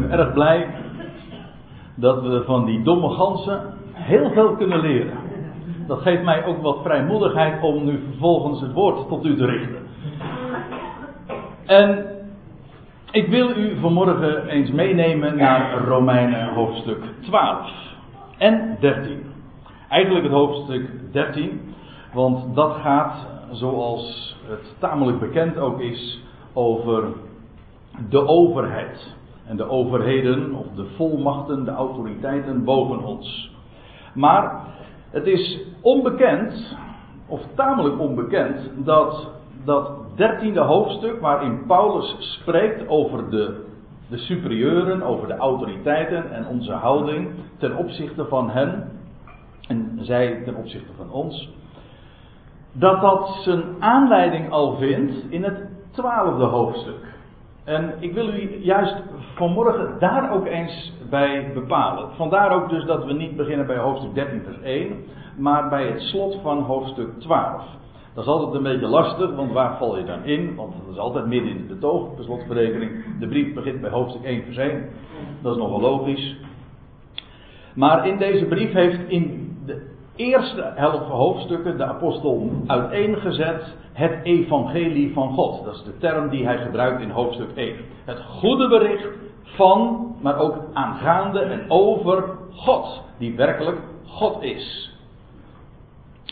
ben erg blij dat we van die domme ganzen heel veel kunnen leren. Dat geeft mij ook wat vrijmoedigheid om nu vervolgens het woord tot u te richten. En ik wil u vanmorgen eens meenemen naar Romeinen hoofdstuk 12 en 13. Eigenlijk het hoofdstuk 13, want dat gaat, zoals het tamelijk bekend ook is, over de overheid. En de overheden, of de volmachten, de autoriteiten boven ons. Maar het is onbekend, of tamelijk onbekend, dat dat dertiende hoofdstuk waarin Paulus spreekt over de, de superieuren, over de autoriteiten en onze houding ten opzichte van hen en zij ten opzichte van ons, dat dat zijn aanleiding al vindt in het twaalfde hoofdstuk. En ik wil u juist vanmorgen daar ook eens bij bepalen. Vandaar ook dus dat we niet beginnen bij hoofdstuk 13 vers 1, maar bij het slot van hoofdstuk 12. Dat is altijd een beetje lastig, want waar val je dan in? Want dat is altijd midden in de betoog, de slotverrekening. De brief begint bij hoofdstuk 1 vers 1. Dat is nogal logisch. Maar in deze brief heeft in eerste helft hoofdstukken de apostel uiteengezet het evangelie van God. Dat is de term die hij gebruikt in hoofdstuk 1. Het goede bericht van, maar ook aangaande en over God, die werkelijk God is.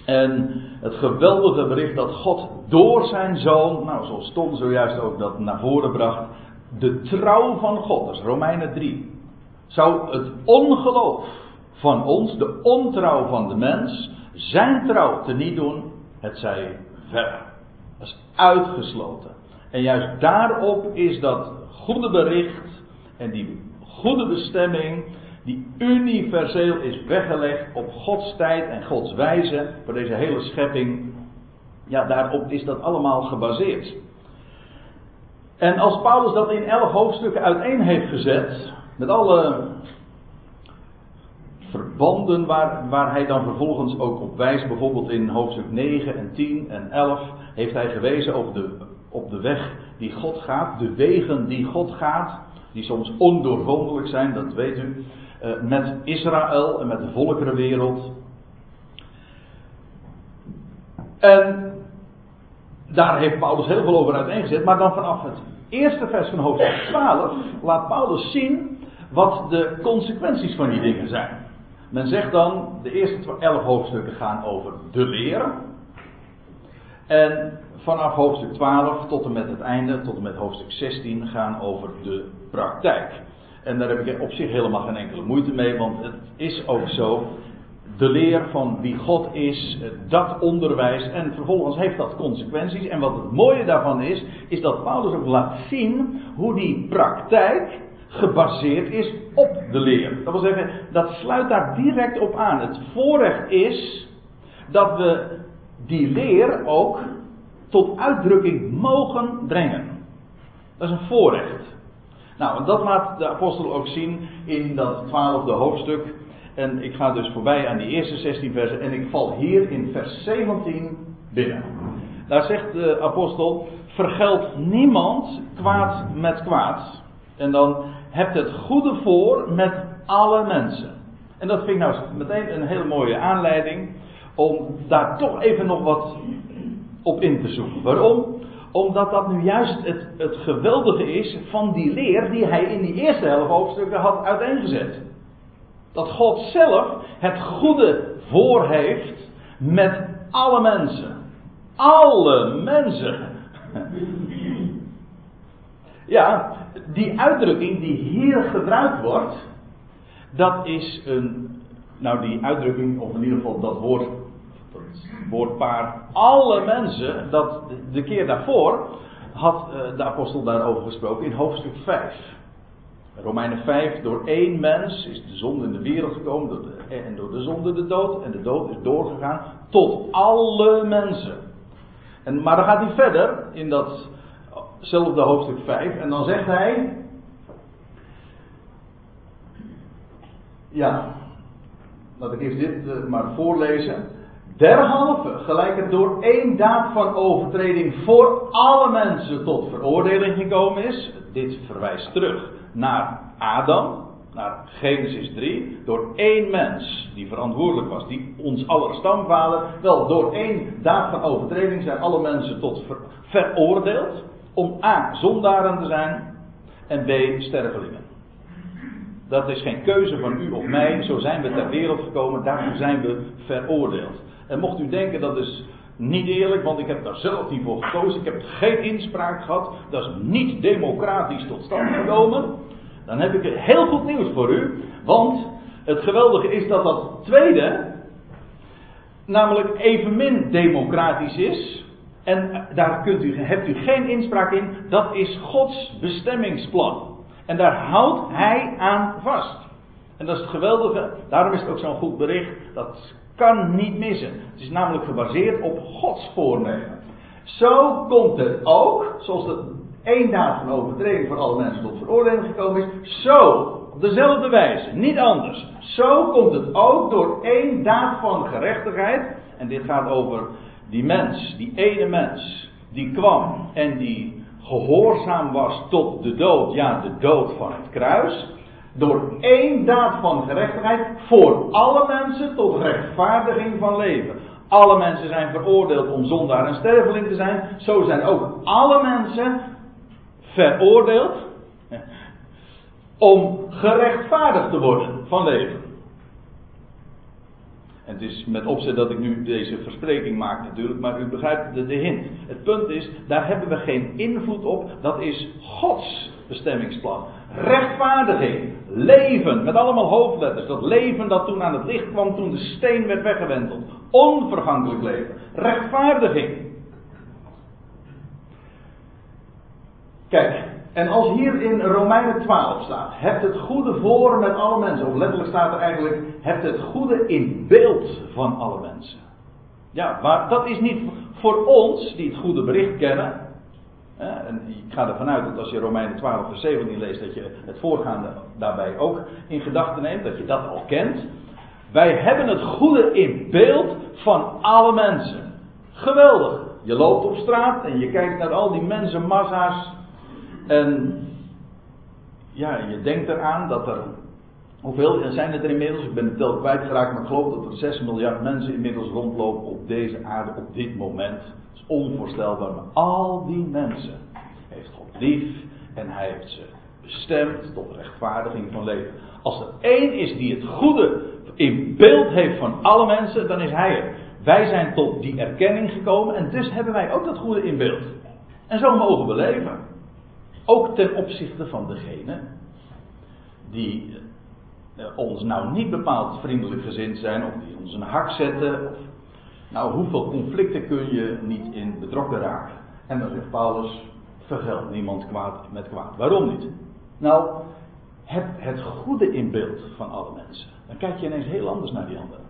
En het geweldige bericht dat God door zijn zoon, nou zoals Ton zojuist ook dat naar voren bracht, de trouw van God, dat is Romeinen 3, zou het ongeloof van ons, de ontrouw van de mens, zijn trouw te niet doen, het zij verder. Dat is uitgesloten. En juist daarop is dat goede bericht en die goede bestemming die universeel is weggelegd op Gods tijd en Gods wijze voor deze hele schepping. Ja, daarop is dat allemaal gebaseerd. En als Paulus dat in elf hoofdstukken uiteen heeft gezet, met alle verbanden waar, waar hij dan vervolgens ook op wijst, bijvoorbeeld in hoofdstuk 9 en 10 en 11, heeft hij gewezen over de, op de weg die God gaat, de wegen die God gaat, die soms ondoorgrondelijk zijn, dat weet u. Eh, met Israël en met de volkerenwereld. En daar heeft Paulus heel veel over uiteengezet, maar dan vanaf het eerste vers van hoofdstuk 12 laat Paulus zien wat de consequenties van die dingen zijn. Men zegt dan, de eerste elf hoofdstukken gaan over de leer. En vanaf hoofdstuk 12 tot en met het einde, tot en met hoofdstuk 16, gaan over de praktijk. En daar heb ik op zich helemaal geen enkele moeite mee, want het is ook zo. De leer van wie God is, dat onderwijs en vervolgens heeft dat consequenties. En wat het mooie daarvan is, is dat Paulus ook laat zien hoe die praktijk gebaseerd is op de leer. Dat wil zeggen, dat sluit daar direct op aan. Het voorrecht is dat we die leer ook tot uitdrukking mogen brengen. Dat is een voorrecht. Nou, dat laat de apostel ook zien in dat twaalfde hoofdstuk. En ik ga dus voorbij aan die eerste 16 versen en ik val hier in vers 17 binnen. Daar zegt de apostel: vergeld niemand kwaad met kwaad. En dan hebt het goede voor met alle mensen. En dat vind ik nou meteen een hele mooie aanleiding om daar toch even nog wat op in te zoeken. Waarom? Omdat dat nu juist het, het geweldige is van die leer die hij in die eerste helft hoofdstukken had uiteengezet. Dat God zelf het goede voor heeft met alle mensen. Alle mensen. Ja, die uitdrukking die hier gebruikt wordt, dat is een. Nou, die uitdrukking, of in ieder geval dat woord woordpaar alle mensen, dat de keer daarvoor had eh, de apostel daarover gesproken in hoofdstuk 5. Romeinen 5, door één mens is de zonde in de wereld gekomen en door de zonde de dood. En de dood is doorgegaan tot alle mensen. En, maar dan gaat hij verder in datzelfde hoofdstuk 5 en dan zegt hij. Ja, laat ik even dit uh, maar voorlezen. Derhalve, gelijk het door één daad van overtreding voor alle mensen tot veroordeling gekomen is, dit verwijst terug naar Adam, naar Genesis 3, door één mens die verantwoordelijk was, die ons aller stamvader, wel door één daad van overtreding zijn alle mensen tot veroordeeld om A. zondaren te zijn en B. stervelingen. Dat is geen keuze van u of mij, zo zijn we ter wereld gekomen, daarvoor zijn we veroordeeld. En mocht u denken dat is niet eerlijk, want ik heb daar zelf niet voor gekozen, ik heb geen inspraak gehad, dat is niet democratisch tot stand gekomen, dan heb ik heel goed nieuws voor u, want het geweldige is dat dat tweede namelijk evenmin democratisch is. En daar kunt u, hebt u geen inspraak in. Dat is Gods bestemmingsplan. En daar houdt Hij aan vast. En dat is het geweldige. Daarom is het ook zo'n goed bericht. Dat kan niet missen. Het is namelijk gebaseerd op Gods voornemen. Zo komt het ook, zoals de één daad van overtreding voor alle mensen tot veroordeling gekomen is. Zo, op dezelfde wijze, niet anders. Zo komt het ook door één daad van gerechtigheid. En dit gaat over die mens, die ene mens, die kwam en die gehoorzaam was tot de dood, ja, de dood van het kruis. Door één daad van gerechtigheid voor alle mensen tot rechtvaardiging van leven. Alle mensen zijn veroordeeld om zondaar en sterveling te zijn. Zo zijn ook alle mensen veroordeeld om gerechtvaardigd te worden van leven. En het is met opzet dat ik nu deze verspreking maak natuurlijk, maar u begrijpt de, de hint. Het punt is, daar hebben we geen invloed op, dat is Gods bestemmingsplan. Rechtvaardiging, leven, met allemaal hoofdletters. Dat leven dat toen aan het licht kwam toen de steen werd weggewenteld. Onvergankelijk leven. Rechtvaardiging. Kijk, en als hier in Romeinen 12 staat, hebt het goede voor met alle mensen, of letterlijk staat er eigenlijk, hebt het goede in beeld van alle mensen. Ja, maar dat is niet voor ons die het goede bericht kennen. En ik ga ervan uit dat als je Romeinen 12 vers 17 leest, dat je het voorgaande daarbij ook in gedachten neemt, dat je dat al kent. Wij hebben het goede in beeld van alle mensen. Geweldig. Je loopt op straat en je kijkt naar al die mensenmassa's en ja, je denkt eraan dat er. Hoeveel zijn het er inmiddels? Ik ben de tel kwijtgeraakt, maar ik geloof dat er 6 miljard mensen inmiddels rondlopen op deze aarde op dit moment. Dat is onvoorstelbaar, maar al die mensen heeft God lief en hij heeft ze bestemd tot rechtvaardiging van leven. Als er één is die het goede in beeld heeft van alle mensen, dan is hij het. Wij zijn tot die erkenning gekomen en dus hebben wij ook dat goede in beeld. En zo mogen we leven. Ook ten opzichte van degene die eh, ons nou niet bepaald vriendelijk gezind zijn, of die ons een hak zetten. Nou, hoeveel conflicten kun je niet in betrokken raken? En dan zegt Paulus: vergeld niemand kwaad met kwaad. Waarom niet? Nou, heb het goede in beeld van alle mensen. Dan kijk je ineens heel anders naar die anderen.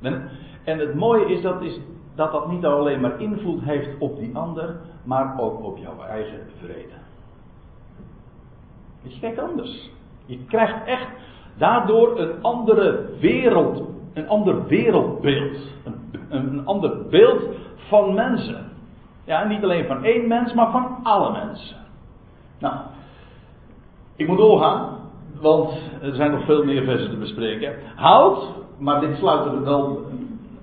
En, en het mooie is dat, is dat dat niet alleen maar invloed heeft op die ander, maar ook op jouw eigen vrede. Je kijkt anders. Je krijgt echt daardoor een andere wereld, een ander wereldbeeld. Een, een ander beeld van mensen. Ja, niet alleen van één mens, maar van alle mensen. Nou, ik moet doorgaan, want er zijn nog veel meer versen te bespreken. Houd, maar dit sluit er wel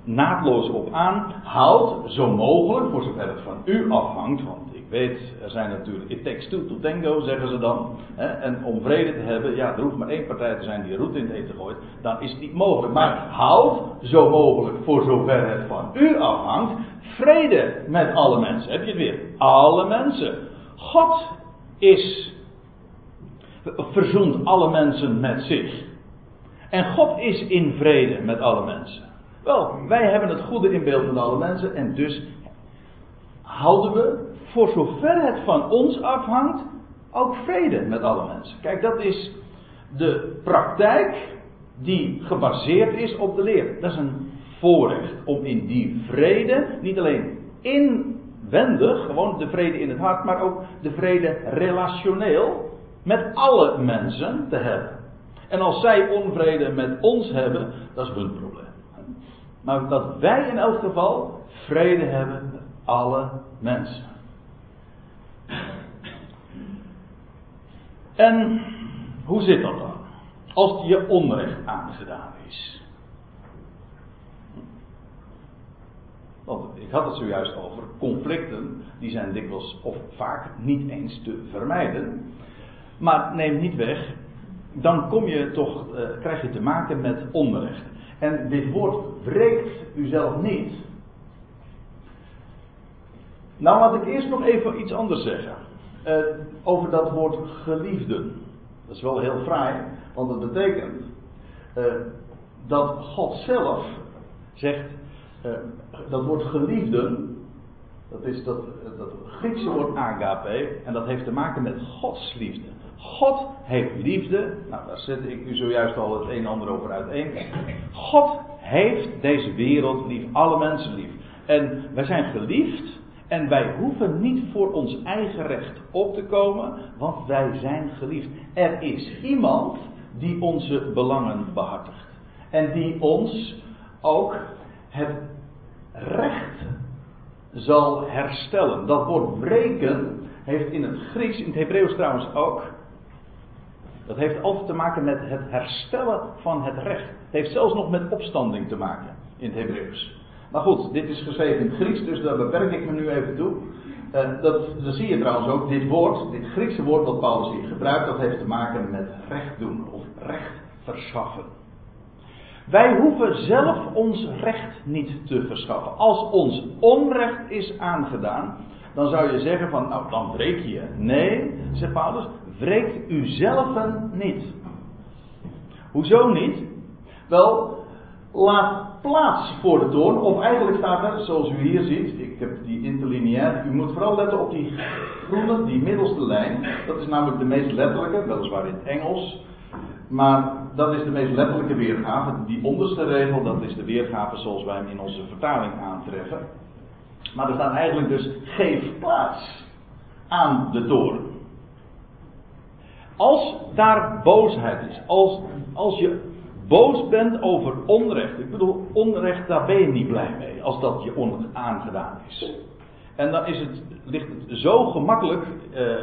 naadloos op aan. Houd zo mogelijk, voor zover het van u afhangt, want ik weet, er zijn natuurlijk, it takes two to tango, zeggen ze dan. Hè, en om vrede te hebben, ja, er hoeft maar één partij te zijn die roet in het eten gooit, dan is het niet mogelijk. Maar houd zo mogelijk, voor zover het van u afhangt, vrede met alle mensen. Heb je het weer? Alle mensen. God is, verzoent alle mensen met zich. En God is in vrede met alle mensen. Wel, wij hebben het goede in beeld van alle mensen en dus houden we, voor zover het van ons afhangt, ook vrede met alle mensen. Kijk, dat is de praktijk die gebaseerd is op de leer. Dat is een voorrecht om in die vrede, niet alleen inwendig, gewoon de vrede in het hart, maar ook de vrede relationeel met alle mensen te hebben. En als zij onvrede met ons hebben, dat is hun probleem. Maar dat wij in elk geval vrede hebben met alle mensen. En hoe zit dat dan? Als je onrecht aangedaan is. Want ik had het zojuist over conflicten, die zijn dikwijls of vaak niet eens te vermijden. Maar neem niet weg, dan kom je toch, uh, krijg je te maken met onrecht. En dit woord breekt uzelf niet. Nou laat ik eerst nog even iets anders zeggen. Uh, over dat woord geliefden. Dat is wel heel fraai, want het betekent uh, dat God zelf zegt, uh, dat woord geliefden, dat is dat, dat Griekse woord agape, en dat heeft te maken met Gods liefde. God heeft liefde. Nou, daar zet ik u zojuist al het een en ander over uiteen. God heeft deze wereld lief, alle mensen lief. En wij zijn geliefd. En wij hoeven niet voor ons eigen recht op te komen, want wij zijn geliefd. Er is iemand die onze belangen behartigt. En die ons ook het recht zal herstellen. Dat woord breken heeft in het Grieks, in het Hebreeuws trouwens ook, dat heeft altijd te maken met het herstellen van het recht. Het heeft zelfs nog met opstanding te maken in het Hebreeuws. Maar goed, dit is geschreven in het Grieks, dus daar beperk ik me nu even toe. Uh, dat, dat zie je trouwens ook, dit woord, dit Griekse woord wat Paulus hier gebruikt, dat heeft te maken met recht doen of recht verschaffen. Wij hoeven zelf ons recht niet te verschaffen. Als ons onrecht is aangedaan, dan zou je zeggen van, nou dan breek je. Nee, zegt Paulus, wreekt u zelf niet. Hoezo niet? Wel, laat plaats voor de toorn. Of eigenlijk staat er, zoals u hier ziet, ik heb die interlineair. U moet vooral letten op die groene, die middelste lijn. Dat is namelijk de meest letterlijke, weliswaar in het Engels. Maar dat is de meest letterlijke weergave. Die onderste regel, dat is de weergave zoals wij hem in onze vertaling aantreffen. Maar er staat eigenlijk dus: geef plaats aan de toren. Als daar boosheid is, als, als je boos bent over onrecht, ik bedoel, onrecht, daar ben je niet blij mee, als dat je onaangedaan is. En dan is het, ligt het zo gemakkelijk, eh,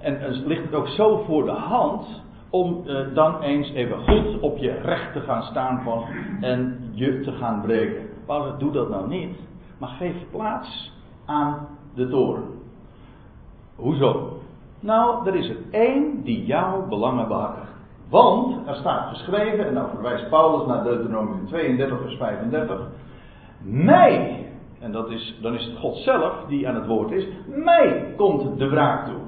en, ligt het ook zo voor de hand, om eh, dan eens even goed op je recht te gaan staan van, en je te gaan breken. Paulus, doe dat nou niet, maar geef plaats aan de toren. Hoezo? Nou, er is er één die jouw belangen behartigt. Want er staat geschreven, en dan verwijst Paulus naar Deuteronomium 32, vers 35. Mij, en dat is, dan is het God zelf die aan het woord is, mij komt de wraak toe.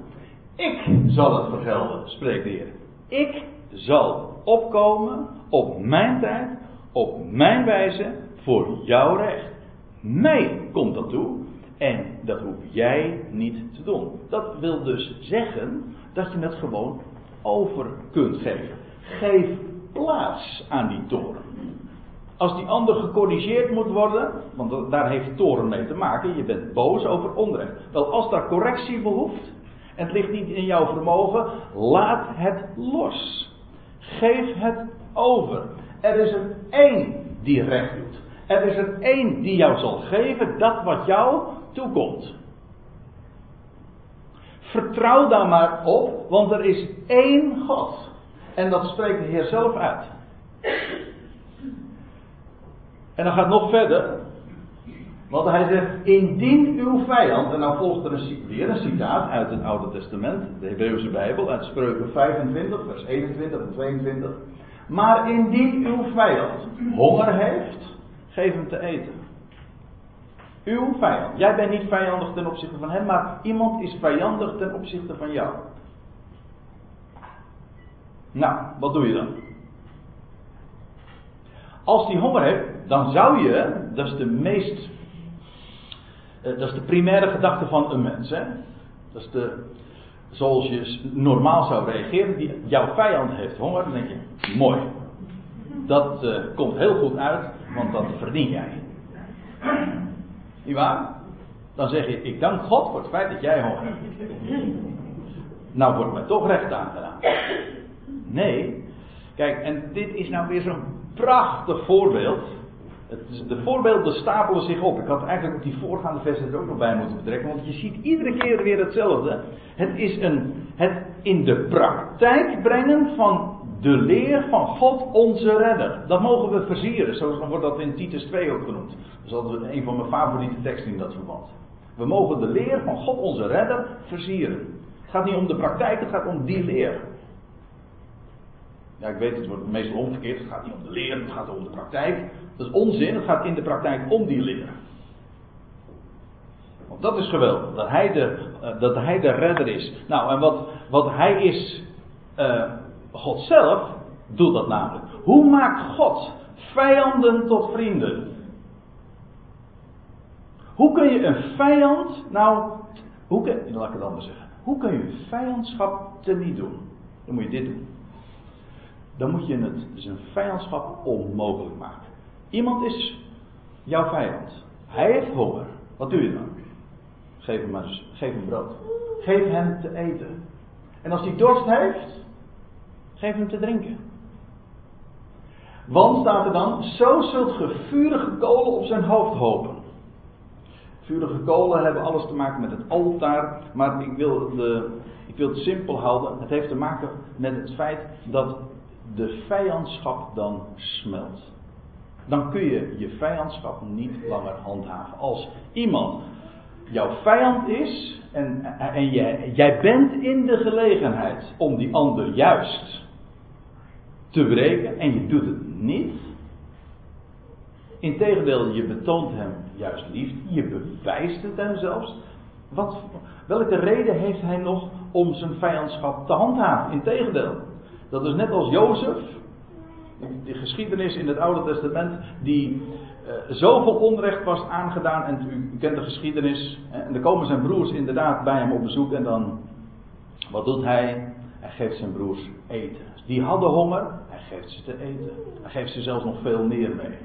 Ik zal het vergelden, spreekt de Heer. Ik zal opkomen op mijn tijd, op mijn wijze, voor jouw recht. Mij komt dat toe. En dat hoef jij niet te doen. Dat wil dus zeggen dat je het gewoon over kunt geven. Geef plaats aan die toren. Als die ander gecorrigeerd moet worden, want daar heeft toren mee te maken, je bent boos over onrecht. Wel, als daar correctie behoeft, en het ligt niet in jouw vermogen, laat het los. Geef het over. Er is er één die recht doet. Er is er één die jou zal geven dat wat jou toekomt. Vertrouw daar maar op, want er is één God. En dat spreekt de Heer zelf uit. En dan gaat nog verder. Want hij zegt, indien uw vijand, en dan volgt er weer een citaat uit het Oude Testament, de Hebreeuwse Bijbel, uit Spreuken 25, vers 21 en 22. Maar indien uw vijand honger heeft, geef hem te eten. Uw vijand. Jij bent niet vijandig ten opzichte van hem, maar iemand is vijandig ten opzichte van jou. Nou, wat doe je dan? Als die honger heeft, dan zou je, dat is de meest, eh, dat is de primaire gedachte van een mens, hè? Dat is de, zoals je normaal zou reageren. Die, jouw vijand heeft honger, dan denk je, mooi. Dat uh, komt heel goed uit, want dat verdien jij. Niet waar? Dan zeg je, ik dank God voor het feit dat jij honger hebt. Nou wordt mij toch recht aangedaan. Nee. Kijk, en dit is nou weer zo'n prachtig voorbeeld. Het, de voorbeelden stapelen zich op. Ik had eigenlijk ook die voorgaande versen er ook nog bij moeten betrekken. Want je ziet iedere keer weer hetzelfde. Het is een, het in de praktijk brengen van de leer van God onze redder. Dat mogen we versieren. Zo wordt dat in Titus 2 ook genoemd. Dat is een van mijn favoriete teksten in dat verband. We mogen de leer van God onze redder versieren. Het gaat niet om de praktijk, het gaat om die leer. Ja, ik weet het wordt meestal omgekeerd. Het gaat niet om de leer, het gaat om de praktijk. Dat is onzin, het gaat in de praktijk om die leer. Want dat is geweldig, dat hij de, uh, dat hij de redder is. Nou, en wat, wat hij is, uh, God zelf, doet dat namelijk. Hoe maakt God vijanden tot vrienden? Hoe kun je een vijand, nou, hoe kun, laat ik het anders zeggen. Hoe kun je vijandschap niet doen? Dan moet je dit doen. Dan moet je het, dus een vijandschap onmogelijk maken. Iemand is jouw vijand. Hij heeft honger. Wat doe je dan? Geef hem, maar, geef hem brood. Geef hem te eten. En als hij dorst heeft, geef hem te drinken. Want staat er dan, zo zult ge vurige kolen op zijn hoofd hopen. Vurige kolen hebben alles te maken met het altaar, maar ik wil, de, ik wil het simpel houden. Het heeft te maken met het feit dat de vijandschap dan smelt dan kun je je vijandschap niet langer handhaven. Als iemand jouw vijand is en, en jij, jij bent in de gelegenheid om die ander juist te breken en je doet het niet. Integendeel, je betoont hem juist liefde, je bewijst het hem zelfs. Welke reden heeft hij nog om zijn vijandschap te handhaven? Integendeel, dat is net als Jozef, die geschiedenis in het Oude Testament die uh, zoveel onrecht was aangedaan. En u kent de geschiedenis. En dan komen zijn broers inderdaad bij hem op bezoek. En dan, wat doet hij? Hij geeft zijn broers eten. Die hadden honger, hij geeft ze te eten. Hij geeft ze zelfs nog veel meer mee.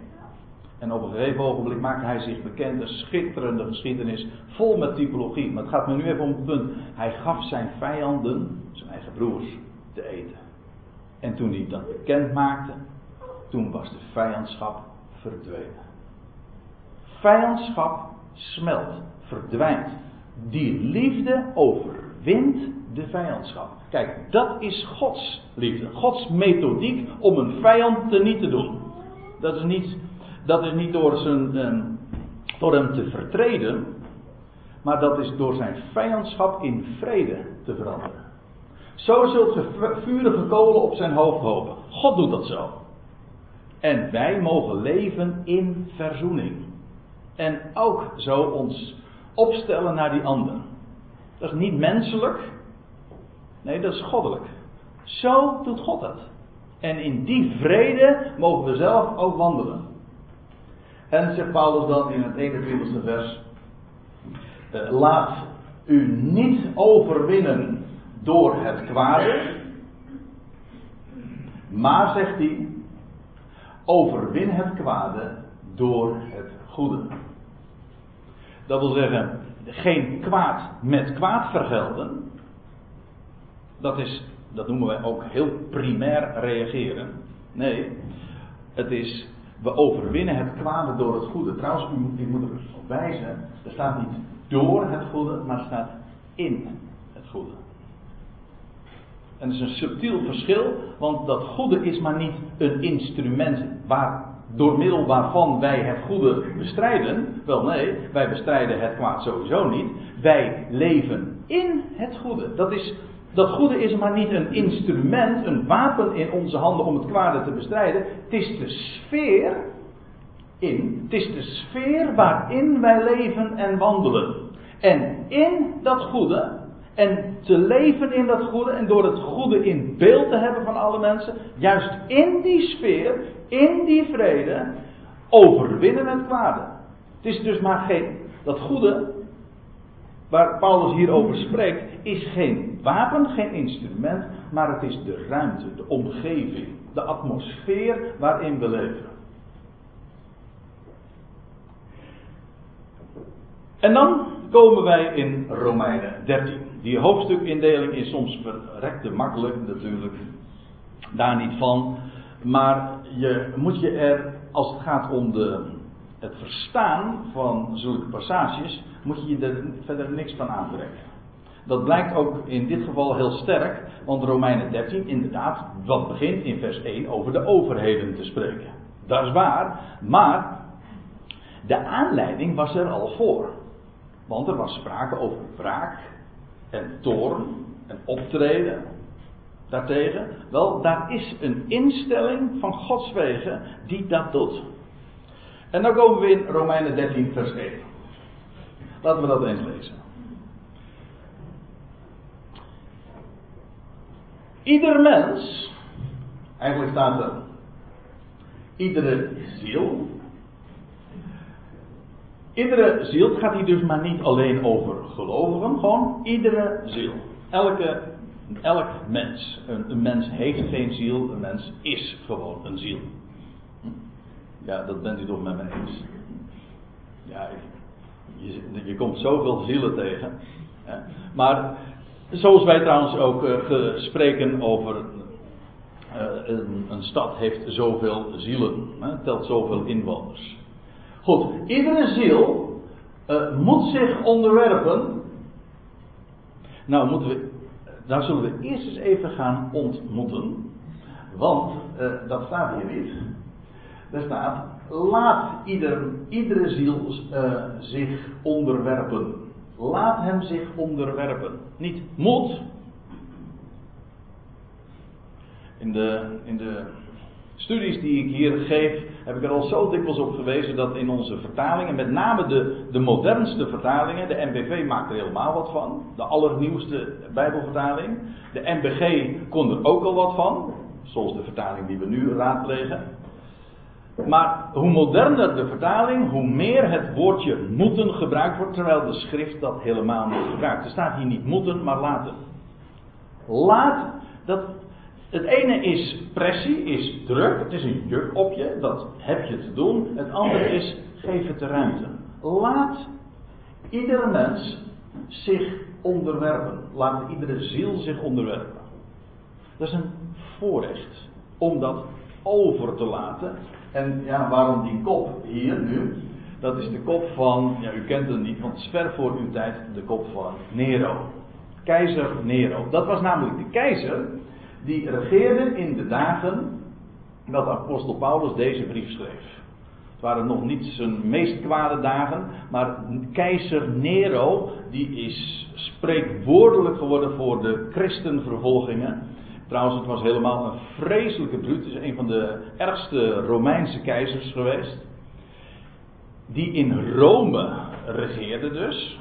En op een gegeven ogenblik maakt hij zich bekend. Een schitterende geschiedenis, vol met typologie. Maar het gaat me nu even om het punt. Hij gaf zijn vijanden, zijn eigen broers, te eten. En toen hij dat bekend maakte, toen was de vijandschap verdwenen. Vijandschap smelt, verdwijnt. Die liefde overwint de vijandschap. Kijk, dat is Gods liefde. Gods methodiek om een vijand te niet te doen. Dat is niet, dat is niet door, zijn, eh, door hem te vertreden, maar dat is door zijn vijandschap in vrede te veranderen. Zo zult ge vurige kolen op zijn hoofd hopen. God doet dat zo. En wij mogen leven in verzoening. En ook zo ons opstellen naar die ander. Dat is niet menselijk. Nee, dat is goddelijk. Zo doet God dat. En in die vrede mogen we zelf ook wandelen. En zegt Paulus dan in het 21ste vers: eh, Laat u niet overwinnen door het kwade. Maar, zegt hij, overwin het kwade door het goede. Dat wil zeggen, geen kwaad met kwaad vergelden. Dat, is, dat noemen wij ook heel primair reageren. Nee, het is, we overwinnen het kwade door het goede. Trouwens, ik moet er op wijzen, er staat niet door het goede, maar staat in het goede. En dat is een subtiel verschil, want dat goede is maar niet een instrument waar, door middel waarvan wij het goede bestrijden. Wel nee, wij bestrijden het kwaad sowieso niet. Wij leven in het goede. Dat, is, dat goede is maar niet een instrument, een wapen in onze handen om het kwade te bestrijden. Het is de sfeer in, het is de sfeer waarin wij leven en wandelen. En in dat goede en te leven in dat goede en door het goede in beeld te hebben van alle mensen, juist in die sfeer, in die vrede, overwinnen het kwade. Het is dus maar geen, dat goede, waar Paulus hier over spreekt, is geen wapen, geen instrument, maar het is de ruimte, de omgeving, de atmosfeer waarin we leven. En dan komen wij in Romeinen 13. Die hoofdstukindeling is soms verrekte makkelijk natuurlijk. Daar niet van. Maar je moet je er, als het gaat om de het verstaan van zulke passages moet je er verder niks van aantrekken. Dat blijkt ook in dit geval heel sterk, want Romeinen 13 inderdaad, wat begint in vers 1 over de overheden te spreken. Dat is waar, maar de aanleiding was er al voor. Want er was sprake over wraak en toorn en optreden daartegen. Wel, daar is een instelling van Gods wegen die dat doet. En dan komen we in Romeinen 13, vers 1. Laten we dat eens lezen. Ieder mens, eigenlijk staat er iedere ziel. Iedere ziel, gaat hier dus maar niet alleen over gelovigen, gewoon iedere ziel. Elke, elk mens. Een, een mens heeft geen ziel, een mens is gewoon een ziel. Ja, dat bent u toch met me eens. Ja, je, je komt zoveel zielen tegen. Maar zoals wij trouwens ook uh, spreken over uh, een, stad heeft zoveel zielen, hè, telt zoveel inwoners. Goed, iedere ziel uh, moet zich onderwerpen. Nou, moeten we, daar zullen we eerst eens even gaan ontmoeten. Want dat staat hier niet. Er staat, laat ieder, iedere ziel zich onderwerpen. Laat hem zich onderwerpen. Niet moet. In de, in de studies die ik hier geef, heb ik er al zo dikwijls op gewezen dat in onze vertalingen, met name de, de modernste vertalingen, de MBV maakt er helemaal wat van, de allernieuwste Bijbelvertaling. De MBG kon er ook al wat van, zoals de vertaling die we nu raadplegen. Maar hoe moderner de vertaling, hoe meer het woordje moeten gebruikt wordt, terwijl de schrift dat helemaal niet gebruikt. Er staat hier niet moeten, maar laten. Laat, dat, het ene is pressie, is druk, het is een juk op je, dat heb je te doen. Het andere is, geef het de ruimte. Laat iedere mens zich onderwerpen. Laat iedere ziel zich onderwerpen. Dat is een voorrecht om dat over te laten en ja, waarom die kop hier nu? Dat is de kop van, ja, u kent het niet, want het ver voor uw tijd de kop van Nero. Keizer Nero. Dat was namelijk de keizer die regeerde in de dagen dat apostel Paulus deze brief schreef. Het waren nog niet zijn meest kwade dagen, maar keizer Nero die is spreekwoordelijk geworden voor de christenvervolgingen. Trouwens, het was helemaal een vreselijke bruut. Het is een van de ergste Romeinse keizers geweest. Die in Rome regeerde dus.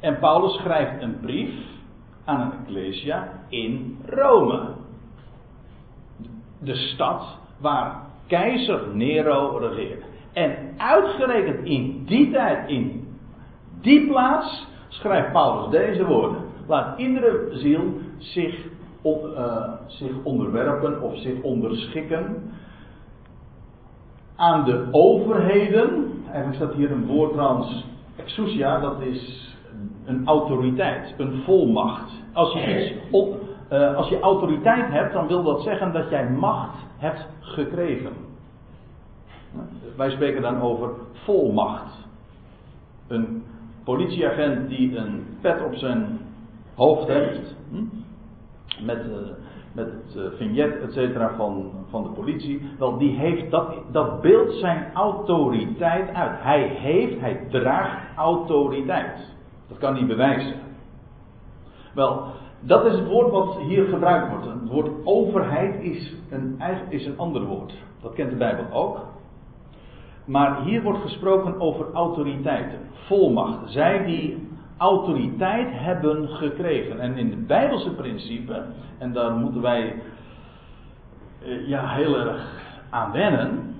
En Paulus schrijft een brief aan een ecclesia in Rome. De stad waar keizer Nero regeerde. En uitgerekend in die tijd, in die plaats, schrijft Paulus deze woorden. Laat iedere ziel zich uh, zich onderwerpen of zich onderschikken aan de overheden. Eigenlijk staat hier een woord trouwens, exousia, dat is een autoriteit, een volmacht. Als je, op, uh, als je autoriteit hebt, dan wil dat zeggen dat jij macht hebt gekregen. Wij spreken dan over volmacht. Een politieagent die een pet op zijn hoofd heeft. Hm? Met, uh, met het uh, vignet, et cetera, van, van de politie. Wel, die heeft dat, dat beeld zijn autoriteit uit. Hij heeft, hij draagt autoriteit. Dat kan hij bewijzen. Wel, dat is het woord wat hier gebruikt wordt. Het woord overheid is een, is een ander woord. Dat kent de Bijbel ook. Maar hier wordt gesproken over autoriteiten, volmacht. Zij die autoriteit hebben gekregen. En in het Bijbelse principe, en daar moeten wij eh, ja, heel erg aan wennen,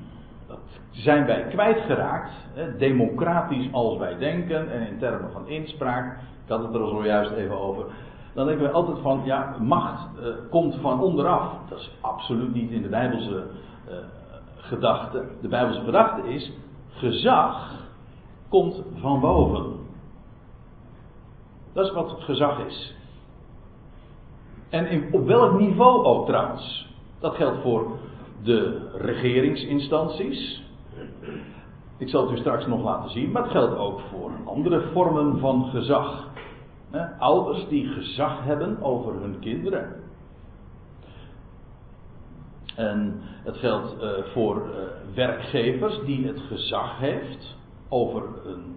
dat zijn wij kwijtgeraakt, hè, democratisch als wij denken en in termen van inspraak. Ik had het er zojuist even over. Dan denken wij altijd van, ja, macht uh, komt van onderaf. Dat is absoluut niet in de Bijbelse uh, gedachte. De Bijbelse gedachte is, gezag komt van boven. Dat is wat gezag is. En op welk niveau ook trouwens. Dat geldt voor de regeringsinstanties. Ik zal het u straks nog laten zien, maar het geldt ook voor andere vormen van gezag. Ouders die gezag hebben over hun kinderen. En het geldt uh, voor uh, werkgevers die het gezag heeft over hun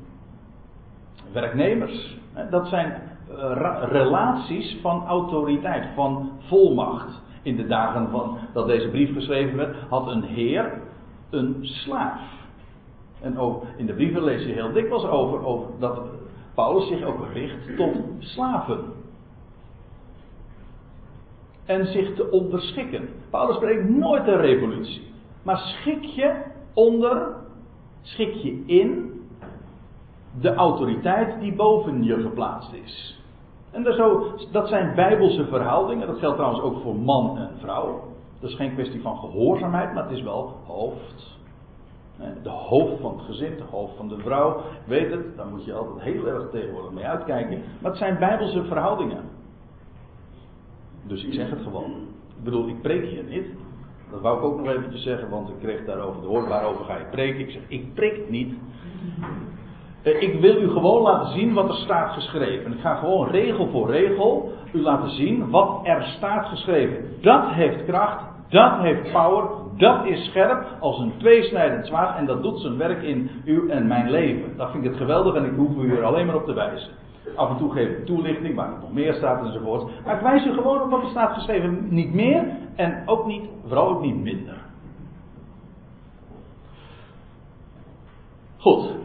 werknemers. Dat zijn uh, relaties van autoriteit, van volmacht. In de dagen van, dat deze brief geschreven werd, had een heer een slaaf. En ook in de brieven lees je heel dikwijls over, over dat Paulus zich ook richt tot slaven. En zich te onderschikken. Paulus spreekt nooit een revolutie. Maar schik je onder, schik je in de autoriteit die boven je geplaatst is. En dat, zo, dat zijn bijbelse verhoudingen. Dat geldt trouwens ook voor man en vrouw. Dat is geen kwestie van gehoorzaamheid, maar het is wel hoofd. De hoofd van het gezin, de hoofd van de vrouw. Weet het, daar moet je altijd heel erg tegenwoordig mee uitkijken. Maar het zijn bijbelse verhoudingen. Dus ik zeg het gewoon. Ik bedoel, ik preek hier niet. Dat wou ik ook nog eventjes zeggen, want ik kreeg daarover de hoor, waarover ga je preken? Ik zeg, ik preek niet. Eh, ik wil u gewoon laten zien wat er staat geschreven. Ik ga gewoon regel voor regel u laten zien wat er staat geschreven. Dat heeft kracht, dat heeft power, dat is scherp als een tweesnijdend zwaard en dat doet zijn werk in uw en mijn leven. Dat vind ik het geweldig en ik hoef u er alleen maar op te wijzen. Af en toe geef ik toelichting waar het nog meer staat enzovoort. Maar ik wijs u gewoon op wat er staat geschreven. Niet meer en ook niet, vooral ook niet minder. Goed.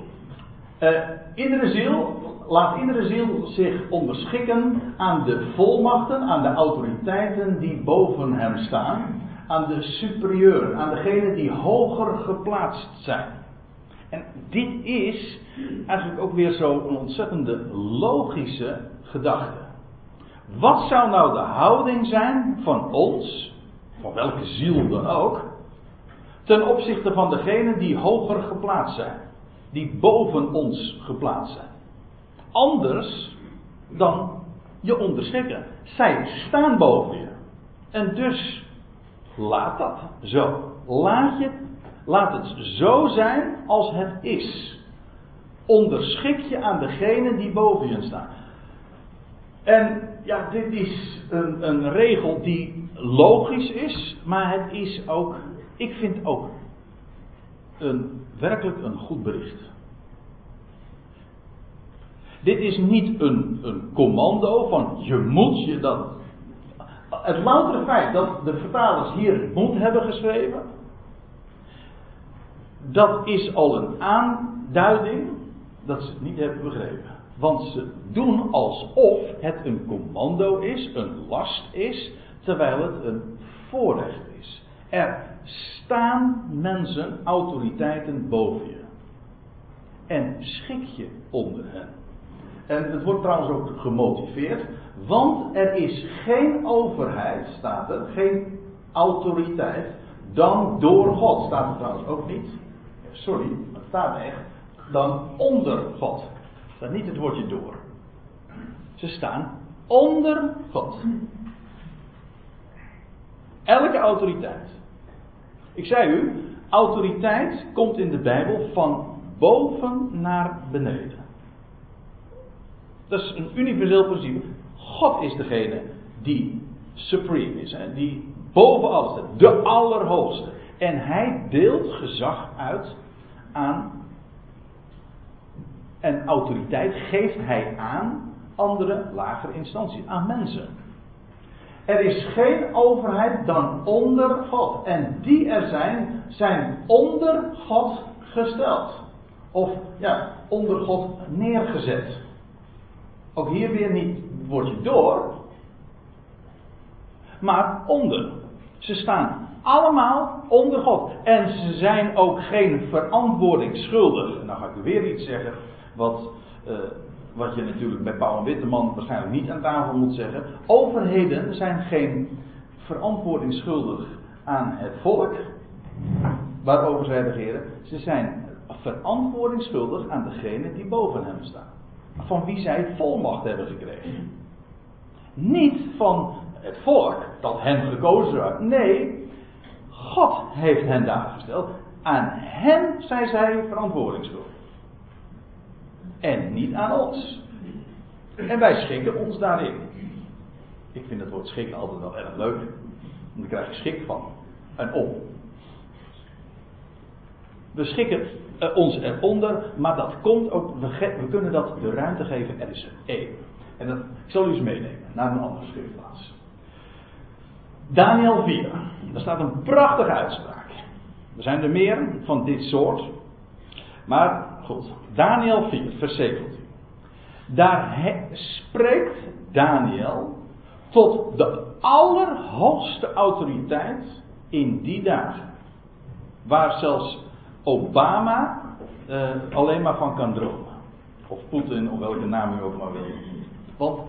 Uh, iedere ziel, laat iedere ziel zich onderschikken aan de volmachten, aan de autoriteiten die boven hem staan, aan de superieuren, aan degenen die hoger geplaatst zijn. En dit is eigenlijk ook weer zo'n ontzettende logische gedachte. Wat zou nou de houding zijn van ons, van welke ziel dan ook, ten opzichte van degenen die hoger geplaatst zijn? Die boven ons geplaatst zijn. Anders dan je onderschikken. Zij staan boven je. En dus laat dat zo. Laat, je, laat het zo zijn als het is. Onderschik je aan degene die boven je staan. En ja, dit is een, een regel die logisch is, maar het is ook, ik vind ook een, werkelijk een goed bericht. Dit is niet een, een commando van je moet je dat. Het loutere feit dat de vertalers hier moet hebben geschreven, dat is al een aanduiding dat ze het niet hebben begrepen. Want ze doen alsof het een commando is, een last is, terwijl het een voorrecht is. Er staan mensen, autoriteiten boven je. En schik je onder hen. En het wordt trouwens ook gemotiveerd, want er is geen overheid, staat er, geen autoriteit, dan door God. Staat er trouwens ook niet. Sorry, het staat echt. Dan onder God. Staat niet het woordje door. Ze staan onder God. Elke autoriteit. Ik zei u, autoriteit komt in de Bijbel van boven naar beneden. Dat is een universeel principe. God is degene die supreme is, hè, die boven alles de allerhoogste. En hij deelt gezag uit aan en autoriteit geeft hij aan andere lagere instanties, aan mensen. Er is geen overheid dan onder God. En die er zijn, zijn onder God gesteld. Of ja, onder God neergezet. Ook hier weer niet woordje door, maar onder. Ze staan allemaal onder God. En ze zijn ook geen verantwoording schuldig. En dan ga ik weer iets zeggen wat, uh, wat je natuurlijk bij Paul en Witteman waarschijnlijk niet aan tafel moet zeggen. Overheden zijn geen verantwoording schuldig aan het volk waarover zij regeren. Ze zijn verantwoording schuldig aan degene die boven hem staan van wie zij volmacht hebben gekregen. Niet van het volk dat hen gekozen had. Nee, God heeft hen daar gesteld. aan hen zijn zij verantwoordingsvol. En niet aan ons. En wij schikken ons daarin. Ik vind het woord schikken altijd wel erg leuk. Want daar krijg je schik van. En om. We schikken uh, ons eronder, maar dat komt ook, we, kunnen dat de ruimte geven, er is één. En dat, zal u eens meenemen naar een andere schriftplaats. Daniel 4, daar staat een prachtige uitspraak. Er zijn er meer van dit soort. Maar Daniel 4, vers 17. Daar spreekt Daniel tot de allerhoogste autoriteit in die dagen. Waar zelfs Obama uh, alleen maar van kan dromen. Of Poetin, of welke naam u ook maar wil. Want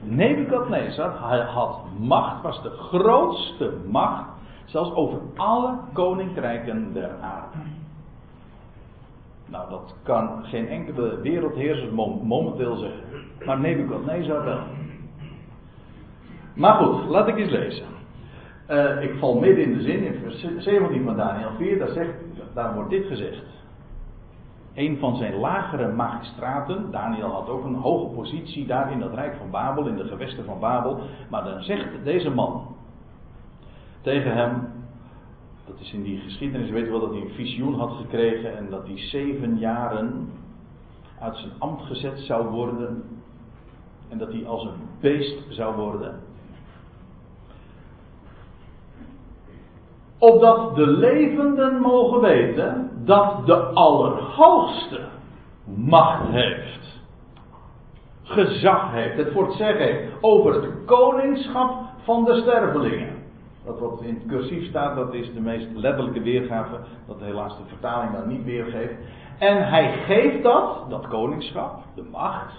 Nebukadnezar hij had macht, was de grootste macht, zelfs over alle koninkrijken der aarde. Nou, dat kan geen enkele wereldheerser momenteel zeggen. Maar Nebukadnezar wel. Maar goed, laat ik eens lezen. Uh, ik val midden in de zin, in vers 17 van Daniel 4, daar, zegt, daar wordt dit gezegd. Een van zijn lagere magistraten, Daniel had ook een hoge positie daar in dat Rijk van Babel, in de gewesten van Babel. Maar dan zegt deze man tegen hem, dat is in die geschiedenis, weet je wel dat hij een visioen had gekregen en dat hij zeven jaren uit zijn ambt gezet zou worden. En dat hij als een beest zou worden. Opdat de levenden mogen weten dat de Allerhoogste macht heeft. Gezag heeft, het voor zeggen over het koningschap van de stervelingen. Dat wat in het cursief staat, dat is de meest letterlijke weergave, dat helaas de vertaling dan niet weergeeft. En hij geeft dat, dat koningschap, de macht,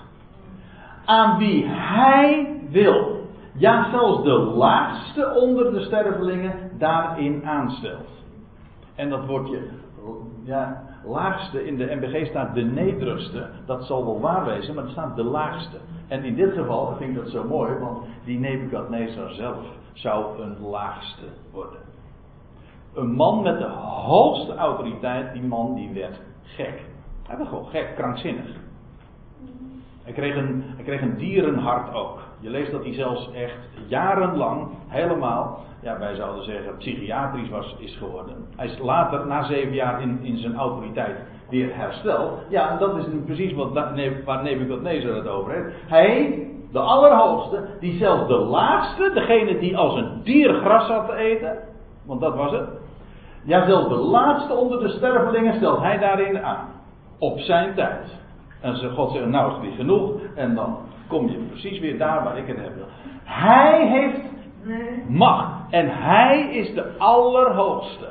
aan wie hij wil. Ja, zelfs de laagste onder de stervelingen daarin aanstelt. En dat wordt je ja, laagste in de MBG staat de nederigste. Dat zal wel waar wezen, maar er staat de laagste. En in dit geval vind ik dat zo mooi, want die Nebukadnezar zelf zou een laagste worden. Een man met de hoogste autoriteit, die man die werd gek. Hij werd gewoon gek, krankzinnig. Hij kreeg, een, hij kreeg een dierenhart ook. Je leest dat hij zelfs echt jarenlang helemaal, ja, wij zouden zeggen, psychiatrisch was, is geworden. Hij is later, na zeven jaar, in, in zijn autoriteit weer hersteld. Ja, en dat is nu precies wat, waar Nebuchadnezzar het over heeft. Hij, de Allerhoogste, die zelfs de laagste, degene die als een dier gras had te eten, want dat was het. Ja, zelfs de laatste onder de stervelingen stelt hij daarin aan. Op zijn tijd. En ze, God zegt, nou is het genoeg. En dan kom je precies weer daar waar ik het heb. Hij heeft macht. En hij is de Allerhoogste.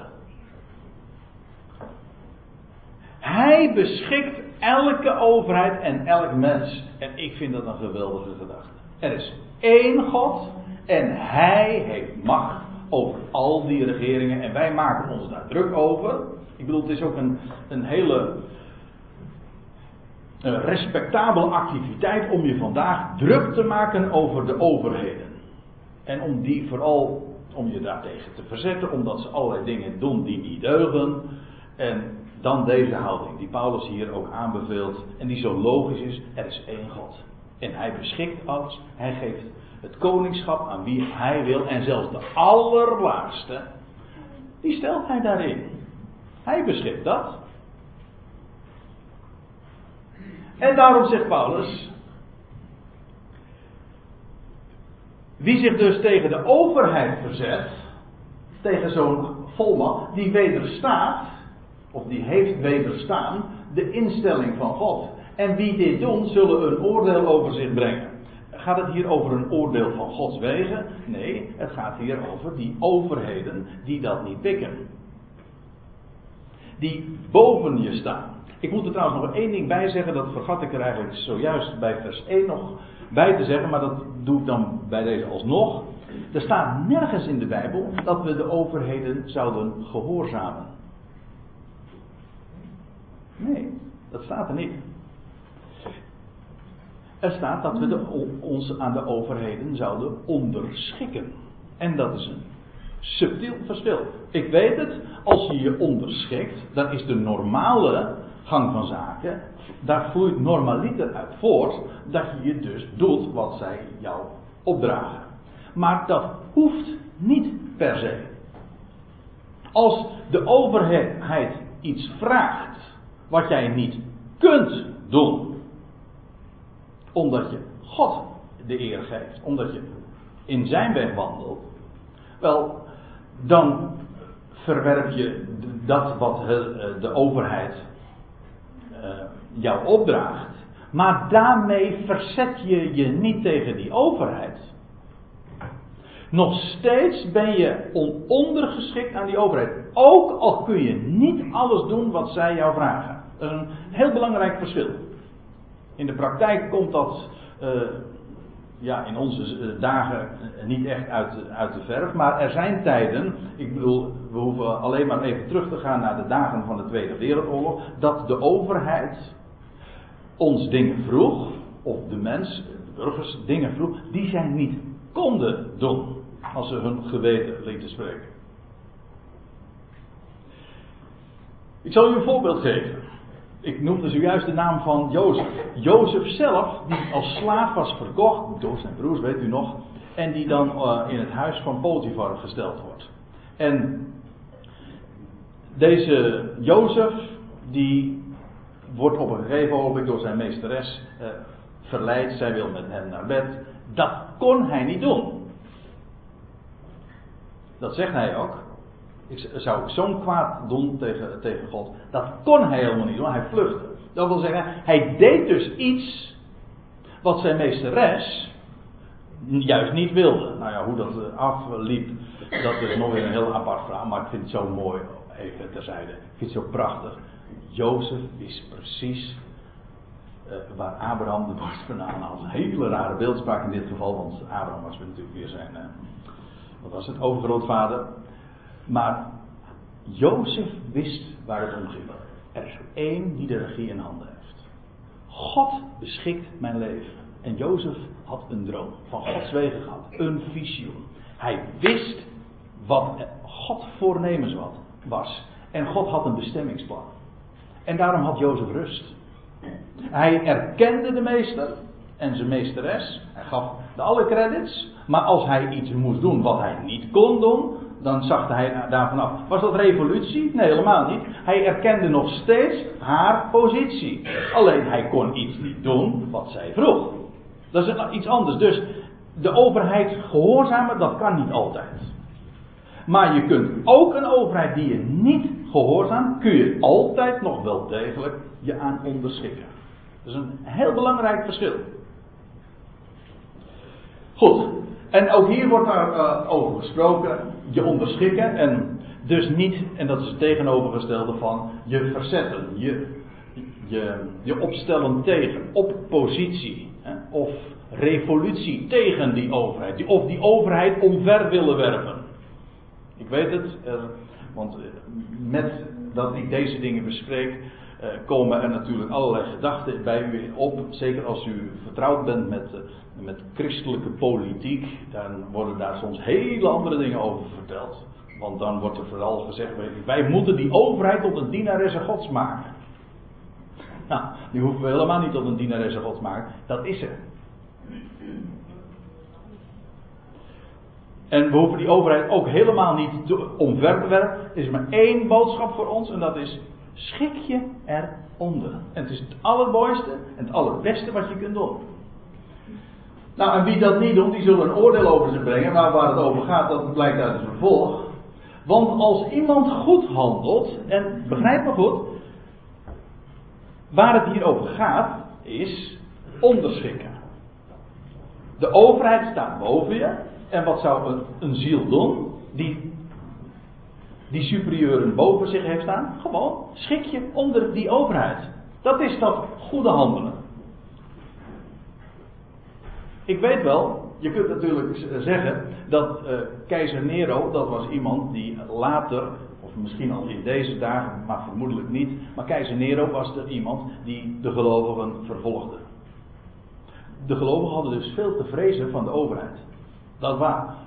Hij beschikt elke overheid en elk mens. En ik vind dat een geweldige gedachte. Er is één God en hij heeft macht over al die regeringen. En wij maken ons daar druk over. Ik bedoel, het is ook een, een hele respectabele activiteit om je vandaag druk te maken over de overheden. En om die vooral om je daartegen te verzetten, omdat ze allerlei dingen doen die niet deugen. En dan deze houding die Paulus hier ook aanbeveelt en die zo logisch is, er is één God. En hij beschikt alles, hij geeft het koningschap aan wie hij wil en zelfs de allerlaagste, die stelt hij daarin. Hij beschikt dat. En daarom zegt Paulus. Wie zich dus tegen de overheid verzet, tegen zo'n volmacht, die wederstaat, of die heeft wederstaan, de instelling van God. En wie dit doen, zullen een oordeel over zich brengen. Gaat het hier over een oordeel van Gods wegen? Nee, het gaat hier over die overheden die dat niet pikken. Die boven je staan. Ik moet er trouwens nog één ding bij zeggen, dat vergat ik er eigenlijk zojuist bij vers 1 nog bij te zeggen, maar dat doe ik dan bij deze alsnog. Er staat nergens in de Bijbel dat we de overheden zouden gehoorzamen. Nee, dat staat er niet. Er staat dat we de, ons aan de overheden zouden onderschikken. En dat is een subtiel verschil. Ik weet het, als je je onderschikt, dan is de normale gang van zaken, daar vloeit normaliter uit voort dat je je dus doet wat zij jou opdragen. Maar dat hoeft niet per se. Als de overheid iets vraagt wat jij niet kunt doen, omdat je God de eer geeft, omdat je in zijn weg wandelt, wel, dan verwerp je dat wat de overheid eh, jou opdraagt. Maar daarmee verzet je je niet tegen die overheid. Nog steeds ben je ondergeschikt aan die overheid. Ook al kun je niet alles doen wat zij jou vragen. Een heel belangrijk verschil. In de praktijk komt dat uh, ja, in onze eh, dagen niet echt uit, uit de verf. Maar er zijn tijden, ik bedoel, we hoeven alleen maar even terug te gaan naar de dagen van de Tweede Wereldoorlog. Dat de overheid ons dingen vroeg, of de mens, de burgers dingen vroeg, die zij niet konden doen. Als ze hun geweten lieten spreken. Ik zal u een voorbeeld geven. Ik noemde zojuist de naam van Jozef. Jozef zelf, die als slaaf was verkocht, door zijn broers, weet u nog. En die dan uh, in het huis van Potifar gesteld wordt. En deze Jozef, die wordt op een gegeven ogenblik door zijn meesteres uh, verleid. Zij wil met hem naar bed. Dat kon hij niet doen. Dat zegt hij ook. Ik zou zo'n kwaad doen tegen, tegen God. Dat kon hij helemaal niet doen. Hij vluchtte. Dat wil zeggen, hij deed dus iets wat zijn meesteres juist niet wilde. Nou ja, hoe dat afliep, dat is nog weer een heel apart verhaal. Maar ik vind het zo mooi, even terzijde. Ik vind het zo prachtig. Jozef wist precies uh, waar Abraham de borst vandaan had. Een hele rare beeldspraak in dit geval, want Abraham was natuurlijk weer zijn, uh, wat was het, overgrootvader. Maar Jozef wist waar het om ging. Er is één die de regie in handen heeft. God beschikt mijn leven. En Jozef had een droom van Gods wegen gehad. Een visioen. Hij wist wat God voornemens was. En God had een bestemmingsplan. En daarom had Jozef rust. Hij erkende de meester en zijn meesteres. Hij gaf de alle credits. Maar als hij iets moest doen wat hij niet kon doen, dan zag hij daarvan af. Was dat revolutie? Nee, helemaal niet. Hij erkende nog steeds haar positie. Alleen hij kon iets niet doen wat zij vroeg. Dat is iets anders. Dus de overheid gehoorzamen, dat kan niet altijd. Maar je kunt ook een overheid die je niet gehoorzaamt, kun je altijd nog wel degelijk je aan onderschikken. Dat is een heel belangrijk verschil. Goed, en ook hier wordt daar uh, over gesproken, je onderschikken en dus niet, en dat is het tegenovergestelde van je verzetten, je, je, je opstellen tegen, oppositie hè, of revolutie tegen die overheid, of die overheid omver willen werpen. Ik weet het, uh, want eh, met dat ik deze dingen bespreek, komen er natuurlijk allerlei gedachten bij u op. Zeker als u vertrouwd bent met, uh, met christelijke politiek, dan worden daar soms hele andere dingen over verteld. Want dan wordt er vooral gezegd: wij moeten die overheid tot een dienaresse gods maken. Nou, die hoeven we helemaal niet tot een dienaresse gods maken. Dat is er. En we hoeven die overheid ook helemaal niet te omver te werpen. Er is maar één boodschap voor ons en dat is: schik je eronder. En het is het allermooiste en het allerbeste wat je kunt doen. Nou, en wie dat niet doet, die zullen een oordeel over zich brengen. Maar waar het over gaat, dat blijkt uit het vervolg. Want als iemand goed handelt, en begrijp me goed, waar het hier over gaat, is onderschikken. De overheid staat boven je. En wat zou een, een ziel doen? Die die superieuren boven zich heeft staan. Gewoon schik je onder die overheid. Dat is dat goede handelen. Ik weet wel, je kunt natuurlijk zeggen dat uh, keizer Nero, dat was iemand die later, of misschien al in deze dagen, maar vermoedelijk niet, maar keizer Nero was er iemand die de gelovigen vervolgde. De gelovigen hadden dus veel te vrezen van de overheid. Dat,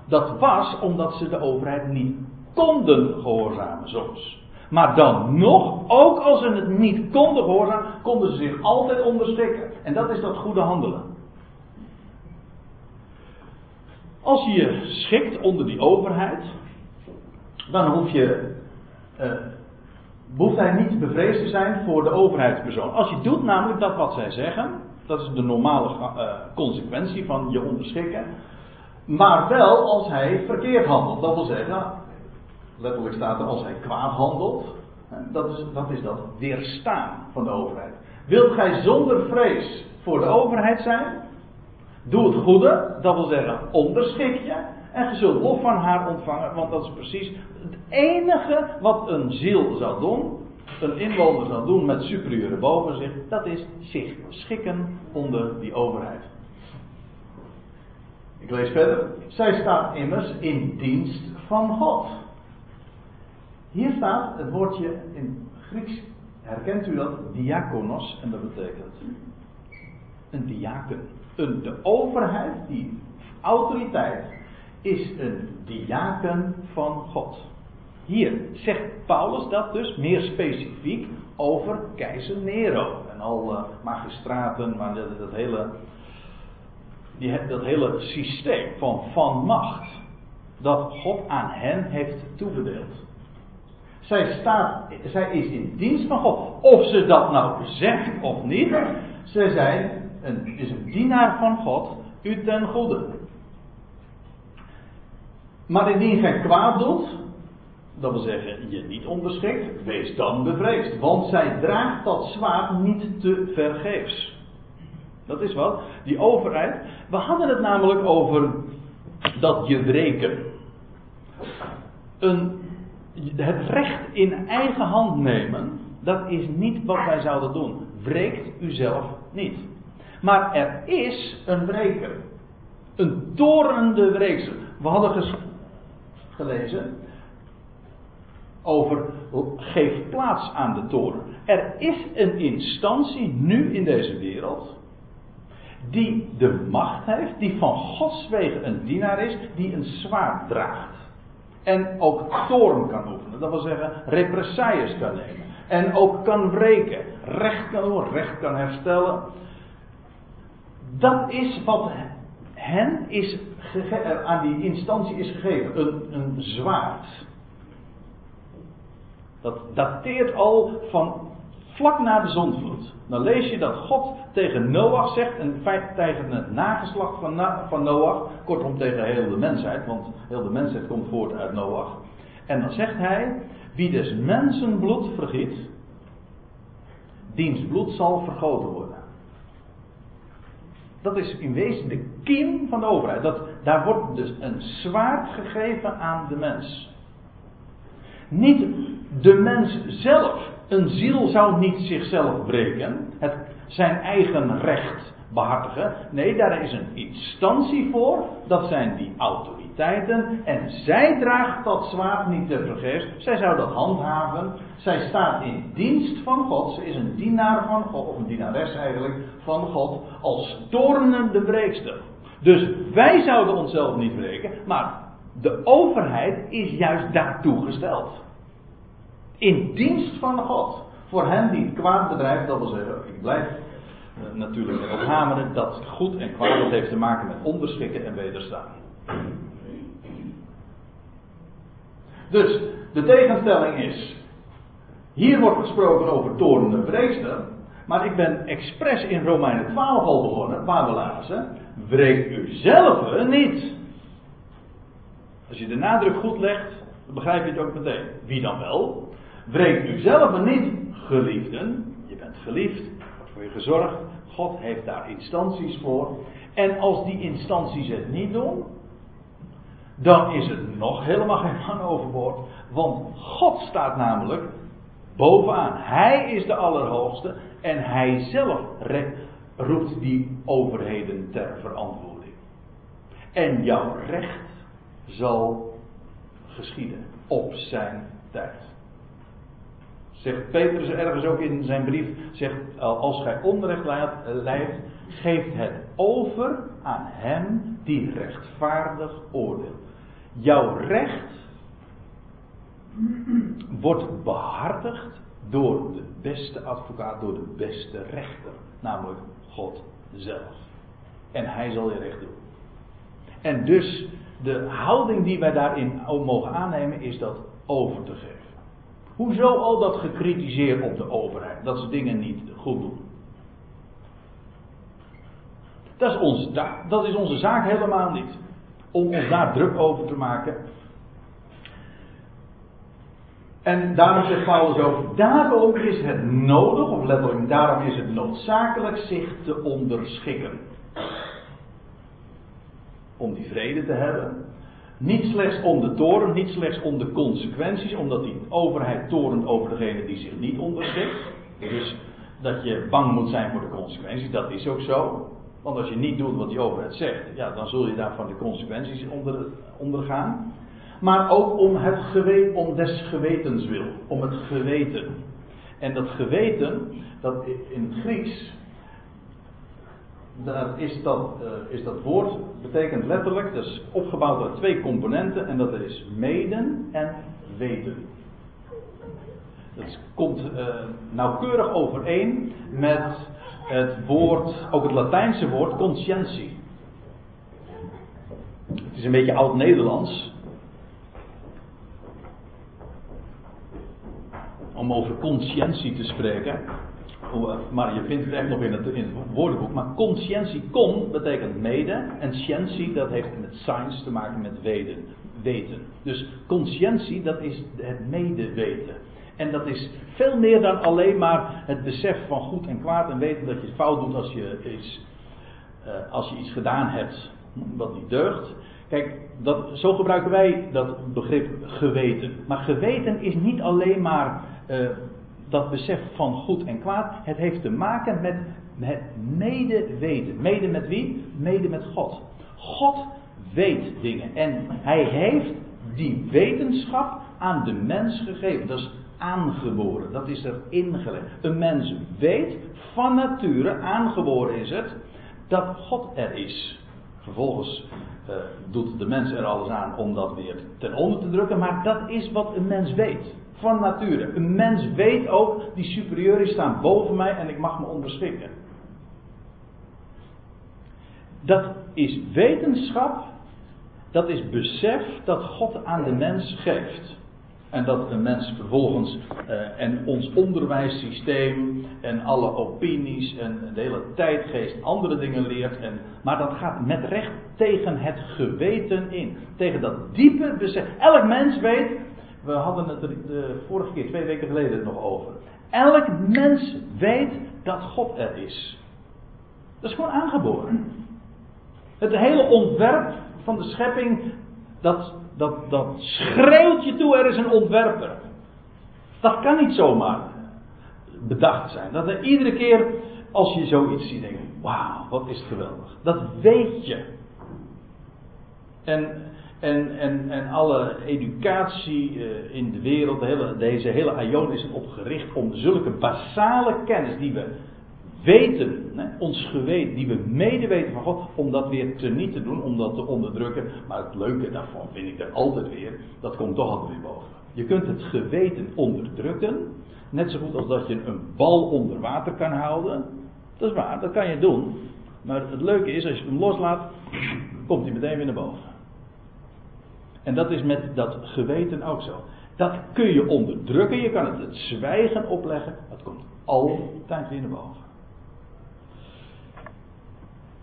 dat was omdat ze de overheid niet konden gehoorzamen soms. Maar dan nog, ook als ze het niet konden gehoorzamen, konden ze zich altijd onderschikken. En dat is dat goede handelen. Als je je schikt onder die overheid, dan hoef je, behoeft hij niet bevreesd te zijn voor de overheidspersoon. Als je doet namelijk dat wat zij zeggen, dat is de normale uh, consequentie van je onderschikken. Maar wel als hij verkeerd handelt. Dat wil zeggen, letterlijk staat er als hij kwaad handelt. Dat is, dat is dat weerstaan van de overheid. Wilt gij zonder vrees voor de overheid zijn? Doe het goede, dat wil zeggen onderschik je. En je zult lof van haar ontvangen, want dat is precies het enige wat een ziel zou doen, een inwoner zou doen met superieuren boven zich, dat is zich schikken onder die overheid. Ik lees verder. Zij staat immers in dienst van God. Hier staat het woordje in Grieks, herkent u dat? Diakonos, en dat betekent een diaken. Een, de overheid, die autoriteit, is een diaken van God. Hier zegt Paulus dat dus meer specifiek over keizer Nero en al uh, magistraten, maar dat, dat hele, die, dat hele systeem van, van macht dat God aan hen heeft toebedeeld. Zij, staat, zij is in dienst van God. Of ze dat nou zegt of niet. Zij zijn een, is een dienaar van God, u ten goede. Maar indien gij kwaad doet, dat wil zeggen je niet onderschikt, wees dan bevreesd. Want zij draagt dat zwaard niet te vergeefs. Dat is wat. Die overheid. We hadden het namelijk over dat je wreken. Een het recht in eigen hand nemen, dat is niet wat wij zouden doen. Wreekt uzelf niet. Maar er is een wreker. Een torenende wreekster. We hadden gelezen over geef plaats aan de toren. Er is een instantie nu in deze wereld die de macht heeft, die van Gods wegen een dienaar is, die een zwaard draagt. En ook toorn kan oefenen. Dat wil zeggen, represailles kan nemen. En ook kan wreken. Recht kan doen, recht kan herstellen. Dat is wat hen is aan die instantie is gegeven. Een, een zwaard. Dat dateert al van vlak na de zondvloed. Dan lees je dat God tegen Noach zegt, en tegen het nageslacht van, van Noach, kortom tegen heel de mensheid, want heel de mensheid komt voort uit Noach. En dan zegt hij, wie des mensen bloed vergiet, diens bloed zal vergoten worden. Dat is in wezen de kiem van de overheid. Dat, daar wordt dus een zwaard gegeven aan de mens. Niet de mens zelf. Een ziel zou niet zichzelf breken. Het zijn eigen recht behartigen. Nee, daar is een instantie voor. Dat zijn die autoriteiten. En zij draagt dat zwaard niet te vergeefs. Zij zou dat handhaven. Zij staat in dienst van God. Ze is een dienaar van God. Of een dienares eigenlijk van God. Als toornende breekster. Dus wij zouden onszelf niet breken. Maar de overheid is juist daartoe gesteld. In dienst van God. Voor hen die kwaad bedrijft, dat wil zeggen, ik blijf uh, natuurlijk erop hameren, dat goed en kwaad dat heeft te maken met onderschikken en wederstaan. Dus, de tegenstelling is, hier wordt gesproken over torenende vreester, maar ik ben expres in Romeinen 12 al begonnen, waar we lazen, wreek u zelf niet. Als je de nadruk goed legt, dan begrijp je het ook meteen. Wie dan wel? Wreek u zelf niet, geliefden. Je bent geliefd, wordt voor je gezorgd. God heeft daar instanties voor. En als die instanties het niet doen, dan is het nog helemaal geen man overboord. Want God staat namelijk bovenaan. Hij is de Allerhoogste en hij zelf roept die overheden ter verantwoording. En jouw recht zal geschieden op zijn tijd. Zegt Petrus ergens ook in zijn brief, zegt als gij onrecht leidt, geeft het over aan hem die rechtvaardig oordeelt. Jouw recht wordt behartigd door de beste advocaat, door de beste rechter, namelijk God zelf. En hij zal je recht doen. En dus de houding die wij daarin mogen aannemen is dat over te geven. Hoezo al dat gecritiseerd op de overheid, dat ze dingen niet goed doen? Dat is, onze, dat is onze zaak helemaal niet. Om ons daar druk over te maken. En daarom zegt Paulus ook, daarom is het nodig, of letterlijk daarom is het noodzakelijk zich te onderschikken. Om die vrede te hebben. Niet slechts om de toren, niet slechts om de consequenties, omdat die overheid torent over degene die zich niet onderschikt. Dus dat je bang moet zijn voor de consequenties, dat is ook zo. Want als je niet doet wat die overheid zegt, ja, dan zul je daarvan de consequenties onder, ondergaan. Maar ook om, het geweten, om des gewetens wil, om het geweten. En dat geweten, dat in het Grieks, daar is dat, uh, is dat woord, betekent letterlijk, is opgebouwd uit twee componenten, en dat is meden en weten. Dat komt uh, nauwkeurig overeen met het woord, ook het Latijnse woord, conscientie. Het is een beetje oud-Nederlands. Om over conscientie te spreken. Maar je vindt het echt nog in het, woordenboek. Maar conscientie, con betekent mede. En scientie, dat heeft met science te maken met weten. weten. Dus conscientie, dat is het medeweten. En dat is veel meer dan alleen maar het besef van goed en kwaad en weten dat je fout doet als je iets, uh, als je iets gedaan hebt wat niet deugt. Kijk, dat, zo gebruiken wij dat begrip geweten. Maar geweten is niet alleen maar uh, dat besef van goed en kwaad. Het heeft te maken met het medeweten. Mede met wie? Mede met God. God weet dingen. En hij heeft die wetenschap aan de mens gegeven. Dat is aangeboren. Dat is er ingelegd. Een mens weet van nature, aangeboren is het, dat God er is. Vervolgens uh, doet de mens er alles aan om dat weer ten onder te drukken, maar dat is wat een mens weet. Van nature. Een mens weet ook, die superieuren staan boven mij en ik mag me onderschikken. Dat is wetenschap, dat is besef dat God aan de mens geeft. En dat een mens vervolgens uh, en ons onderwijssysteem en alle opinies en de hele tijdgeest andere dingen leert. En, maar dat gaat met recht tegen het geweten in. Tegen dat diepe besef. Elk mens weet, we hadden het er de vorige keer, twee weken geleden nog over. Elk mens weet dat God er is. Dat is gewoon aangeboren. Het hele ontwerp van de schepping, dat dat, dat schreeuwt je toe, er is een ontwerper. Dat kan niet zomaar bedacht zijn. Dat er iedere keer als je zoiets ziet, denk je, wauw, wat is het geweldig. Dat weet je. En, en, en, en alle educatie uh, in de wereld, deze hele aion is op gericht om zulke basale kennis die we weten, ons geweten, die we medeweten van God, om dat weer te niet te doen, om dat te onderdrukken. Maar het leuke daarvan vind ik er altijd weer, dat komt toch altijd weer boven. Je kunt het geweten onderdrukken, net zo goed als dat je een bal onder water kan houden. Dat is waar, dat kan je doen. Maar het leuke is, als je hem loslaat, komt hij meteen weer naar boven. En dat is met dat geweten ook zo. Dat kun je onderdrukken, je kan het het zwijgen opleggen, dat komt altijd weer naar boven.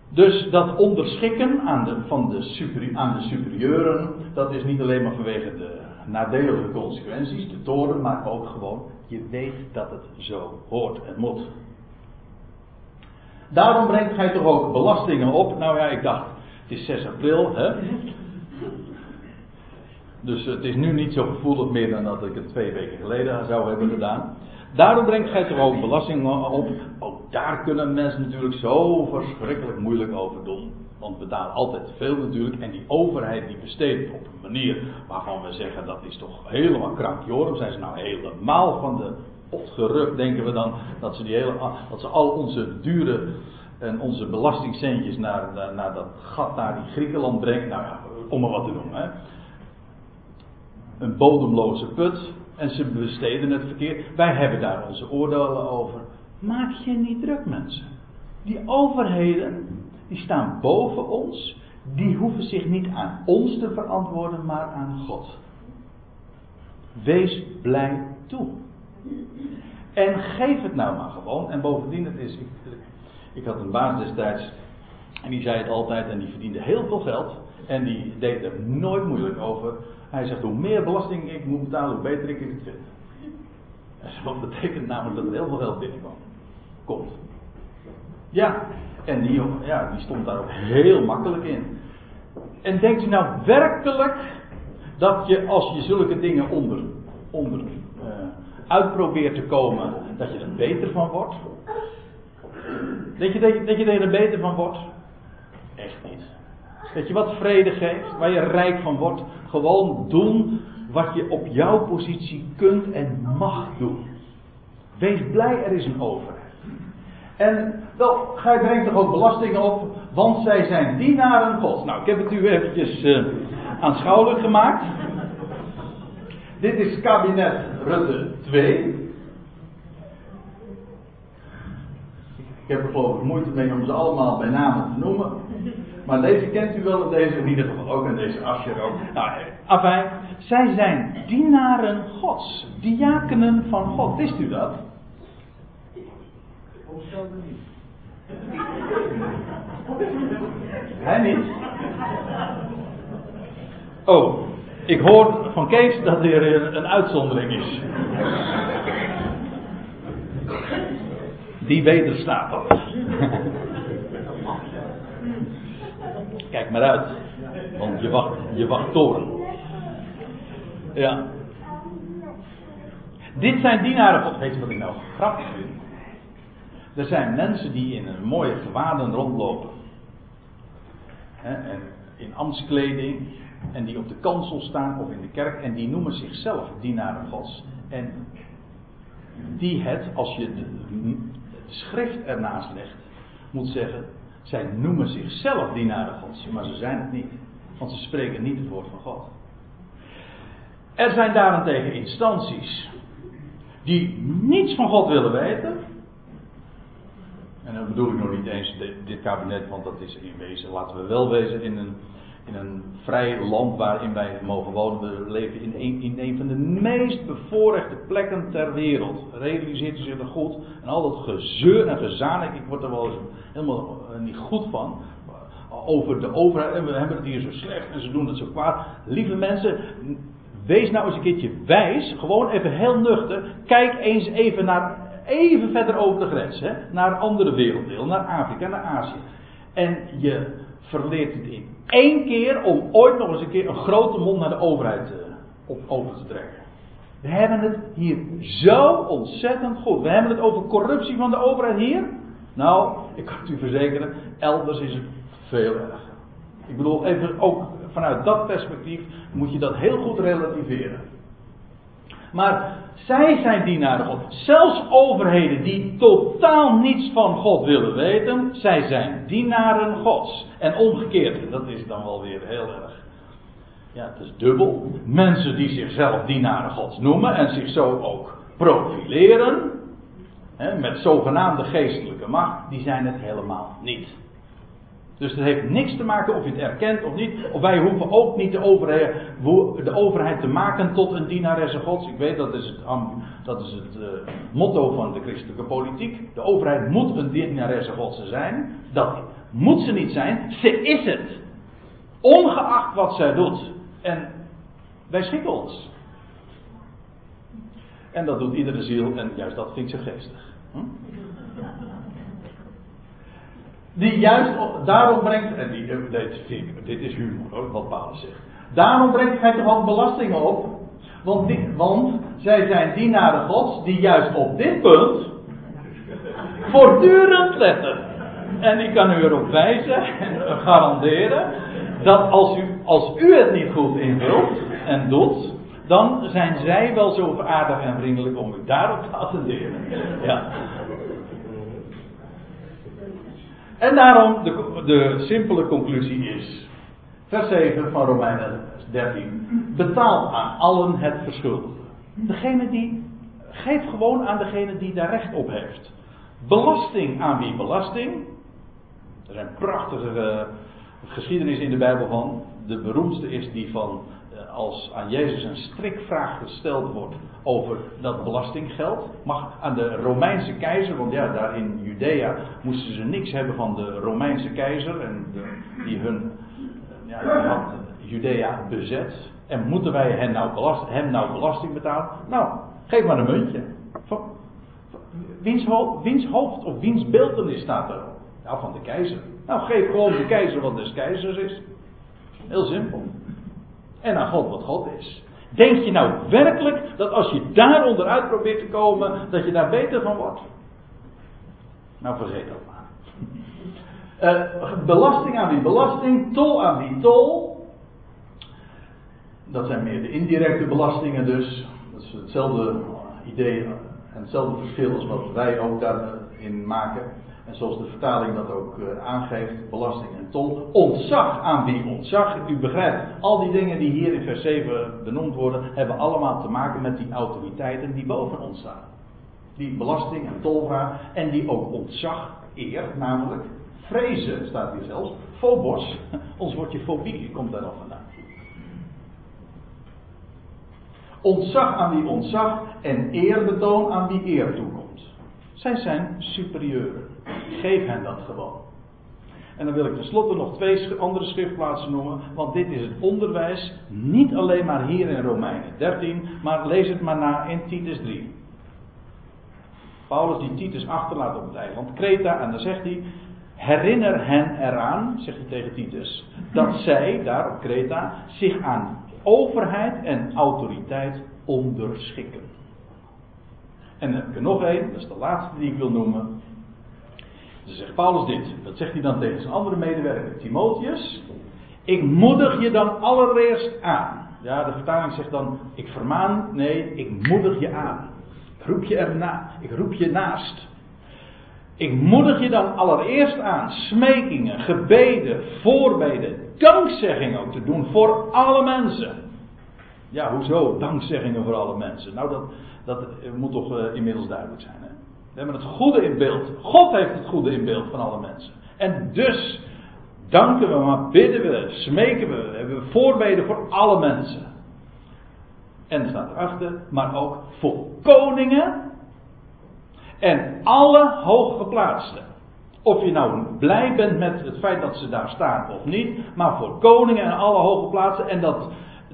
Dus dat onderschikken aan de, van de aan de superieuren, dat is niet alleen maar vanwege de nadelige consequenties, de toren, maar ook gewoon, je weet dat het zo hoort en moet. Daarom brengt gij toch ook belastingen op. Nou ja, ik dacht, het is 6 april, hè? Dus het is nu niet zo gevoelig meer dan dat ik het twee weken geleden zou hebben gedaan. Daarom brengt gij toch ook belastingen op. Ook daar kunnen mensen natuurlijk zo verschrikkelijk moeilijk over doen. Want we betalen altijd veel natuurlijk. En die overheid die besteedt op een manier waarvan we zeggen dat is toch helemaal krankjorum. Zijn ze nou helemaal van de pot gerukt, denken we dan. Dat ze, die hele, dat ze al onze dure en onze belastingcentjes naar, naar, naar dat gat daar in Griekenland brengt. Nou ja, om maar wat te noemen. Hè. Een bodemloze put. En ze besteden het verkeerd. Wij hebben daar onze oordelen over. Maak je niet druk, mensen. Die overheden, die staan boven ons. Die hoeven zich niet aan ons te verantwoorden, maar aan God. Wees blij toe. En geef het nou maar gewoon. En bovendien, het is, ik, ik had een baas destijds. En die zei het altijd en die verdiende heel veel geld. En die deed er nooit moeilijk over. Hij zegt, hoe meer belasting ik moet betalen, hoe beter ik het vind. En betekent namelijk dat er heel veel geld binnenkomt. Komt. Ja, en die, ja, die stond daar ook heel makkelijk in. En denkt u nou werkelijk dat je als je zulke dingen onder, onder uh, uitprobeert te komen, dat je er beter van wordt? Denk je je, dat je er beter van wordt? Echt niet. Dat je wat vrede geeft, waar je rijk van wordt. Gewoon doen wat je op jouw positie kunt en mag doen. Wees blij, er is een overheid. En wel, gij brengt toch ook belastingen op, want zij zijn dienaren God. Nou, ik heb het u eventjes uh, aanschouwelijk gemaakt. Dit is kabinet Rutte 2. Ik heb er geloof ik moeite mee om ze allemaal bij naam te noemen. Maar deze kent u wel, deze in ieder geval ook, en deze Asher ook. Nou, afijn, zij zijn dienaren Gods, diakenen van God. Wist u dat? Ontstel niet. Hij niet? Oh, ik hoor van Kees dat er een uitzondering is. Die beter staat dat. Kijk maar uit. Want je wacht, je wacht toren. Ja. Dit zijn dienaren. Weet je wat ik nou grappig vind? Er zijn mensen die in een mooie gewaden rondlopen. en in ambtskleding. En die op de kansel staan of in de kerk. En die noemen zichzelf dienaren gods. En die het, als je de schrift ernaast legt, moet zeggen. Zij noemen zichzelf dienaren gods. Maar ze zijn het niet. Want ze spreken niet het woord van God. Er zijn daarentegen instanties die niets van God willen weten. En dan bedoel ik nog niet eens dit, kabinet, want dat is in wezen, laten we wel wezen, in een, in een vrij land waarin wij mogen wonen. We leven in een, in van de meest bevoorrechte plekken ter wereld. Realiseert u zich er goed? En al dat gezeur en gezanik, ik word er wel eens helemaal eh, niet goed van. Over de overheid, en we hebben het hier zo slecht en ze doen het zo kwaad. Lieve mensen, wees nou eens een keertje wijs, gewoon even heel nuchter. Kijk eens even naar even verder over de grens, hè, naar andere werelddelen, naar Afrika, naar Azië. En je verleert het in één keer om ooit nog eens een keer een grote mond naar de overheid uh, op, over te trekken. We hebben het hier zo ontzettend goed. We hebben het over corruptie van de overheid hier. Nou, ik kan het u verzekeren, elders is het veel erger. Ik bedoel, even ook vanuit dat perspectief moet je dat heel goed relativeren. Maar zij zijn dienaren God. Zelfs overheden die totaal niets van God willen weten, zij zijn dienaren Gods. En omgekeerd, dat is dan wel weer heel erg. Ja, het is dubbel. Mensen die zichzelf dienaren Gods noemen en zich zo ook profileren, hè, met zogenaamde geestelijke macht, die zijn het helemaal niet. Dus het heeft niks te maken of je het erkent of niet. Of wij hoeven ook niet de overheid, de overheid te maken tot een dienaresse gods. Ik weet dat is het, dat is het uh, motto van de christelijke politiek. De overheid moet een dienaresse gods zijn. Dat moet ze niet zijn. Ze is het. Ongeacht wat zij doet. En wij schikken ons. En dat doet iedere ziel en juist dat vind ik zo geestig. Hm? Die juist daarom brengt, en die, eh, dit, dit is humor hoor, wat Paulus zegt. Daarom brengt hij toch ook belastingen op. Want, want zij zijn dienaren gods die juist op dit punt voortdurend letten. En ik kan u erop wijzen en garanderen dat als u, als u het niet goed invult en doet, dan zijn zij wel zo aardig en vriendelijk om u daarop te attenderen. Ja. En daarom, de, de simpele conclusie is, vers 7 van Romeinen 13, betaalt aan allen het verschuldigde. Degene die, geeft gewoon aan degene die daar recht op heeft. Belasting aan wie belasting. Er zijn prachtige uh, geschiedenissen in de Bijbel van. De beroemdste is die van als aan Jezus een strikvraag gesteld wordt over dat belastinggeld. Mag aan de Romeinse keizer, want ja, daar in Judea moesten ze niks hebben van de Romeinse keizer. En die hun, uh, ja, had Judea bezet. En moeten wij hem nou, belast, hem nou belasting betalen? Nou, geef maar een muntje. Van, wiens, hoofd, wiens hoofd of wiens beeldenis staat er? Ja, van de keizer. Nou, geef gewoon de keizer wat des keizers is. Heel simpel. En aan God wat God is. Denk je nou werkelijk dat als je daaronder uit probeert te komen, dat je daar beter van wordt? Nou, vergeet dat maar. Uh, belasting aan wie belasting, tol aan wie tol. Dat zijn meer de indirecte belastingen dus. Dat is hetzelfde idee en hetzelfde verschil als wat wij ook daarin maken. En zoals de vertaling dat ook aangeeft, belasting en tol. Ontzag aan wie ontzag. U begrijpt, al die dingen die hier in vers 7 benoemd worden, hebben allemaal te maken met die autoriteiten die boven ons staan. Die belasting en tolvraag en die ook ontzag eert, namelijk vrezen, staat hier zelfs. Phobos, ons woordje fobie komt daar nog vandaan. Ontzag aan wie ontzag en eerbetoon aan wie eer toekomt. Zij zijn superieuren. Geef hen dat gewoon. En dan wil ik tenslotte nog twee andere schriftplaatsen noemen, want dit is het onderwijs niet alleen maar hier in Romeinen 13, maar lees het maar na in Titus 3. Paulus die Titus achterlaat op het eiland Kreta en dan zegt hij, herinner hen eraan, zegt hij tegen Titus, dat zij daar op Kreta zich aan overheid en autoriteit onderschikken. En dan heb ik er nog één, dat is de laatste die ik wil noemen. Dan zegt Paulus dit, dat zegt hij dan tegen zijn andere medewerker Timotheus. Ik moedig je dan allereerst aan. Ja, de vertaling zegt dan, ik vermaan, nee, ik moedig je aan. Ik roep je erna, ik roep je naast. Ik moedig je dan allereerst aan smekingen, gebeden, voorbeden, dankzegging ook te doen voor alle mensen. Ja, hoezo dankzeggingen voor alle mensen? Nou, dat, dat moet toch uh, inmiddels duidelijk zijn. We hebben het goede in beeld. God heeft het goede in beeld van alle mensen. En dus danken we, maar bidden we, smeken we, hebben we voorbeden voor alle mensen. En staat erachter, maar ook voor koningen en alle hooggeplaatsten. Of je nou blij bent met het feit dat ze daar staan of niet, maar voor koningen en alle hooggeplaatsten. En dat,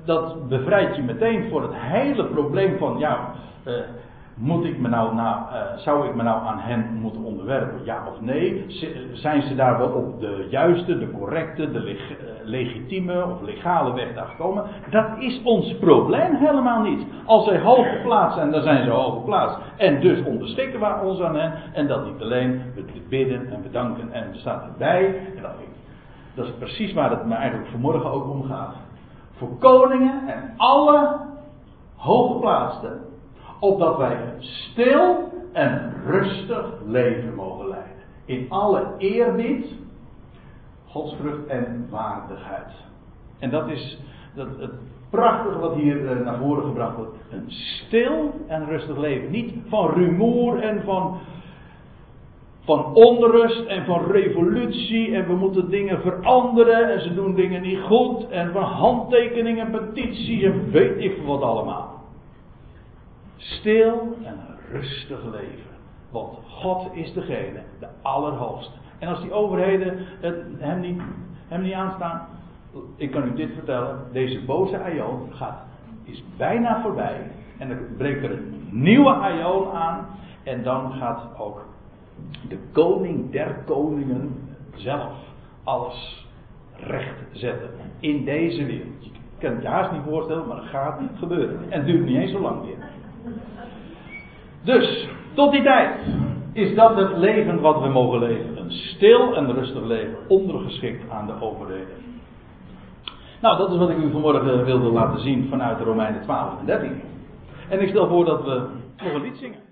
dat bevrijdt je meteen voor het hele probleem van, ja, uh, moet ik me nou, nou uh, zou ik me nou aan hen moeten onderwerpen? Ja of nee? Zijn ze daar wel op de juiste, de correcte, de uh, legitieme of legale weg daar gekomen? Dat is ons probleem helemaal niet. Als zij hoog geplaatst zijn, dan zijn ze hoog geplaatst. En dus onderschikken we ons aan hen. En dat niet alleen, we bidden en bedanken. En er staat erbij, en dat, dat is precies waar het me eigenlijk vanmorgen ook om gaat. Voor koningen en alle hooggeplaatsten opdat wij een stil en rustig leven mogen leiden. In alle eerbied, godsvrucht en waardigheid. En dat is dat, het prachtige wat hier naar voren gebracht wordt. Een stil en rustig leven. Niet van rumoer en van, van onrust en van revolutie. En we moeten dingen veranderen en ze doen dingen niet goed. En van handtekeningen, petities en weet ik wat allemaal stil en rustig leven. Want God is degene, de Allerhoogste. En als die overheden het, hem, niet, hem niet aanstaan, ik kan u dit vertellen, deze boze aion gaat, is bijna voorbij. En er breekt er een nieuwe aion aan. En dan gaat ook de koning der koningen zelf alles recht zetten. In deze wereld. Je kan het je niet voorstellen, maar dat gaat gebeuren. En het duurt niet eens zo lang meer. Dus, tot die tijd is dat het leven wat we mogen leven. Een stil en rustig leven, ondergeschikt aan de overheden. Nou, dat is wat ik u vanmorgen wilde laten zien vanuit de Romeinen 12 en 13. En ik stel voor dat we nog een lied zingen.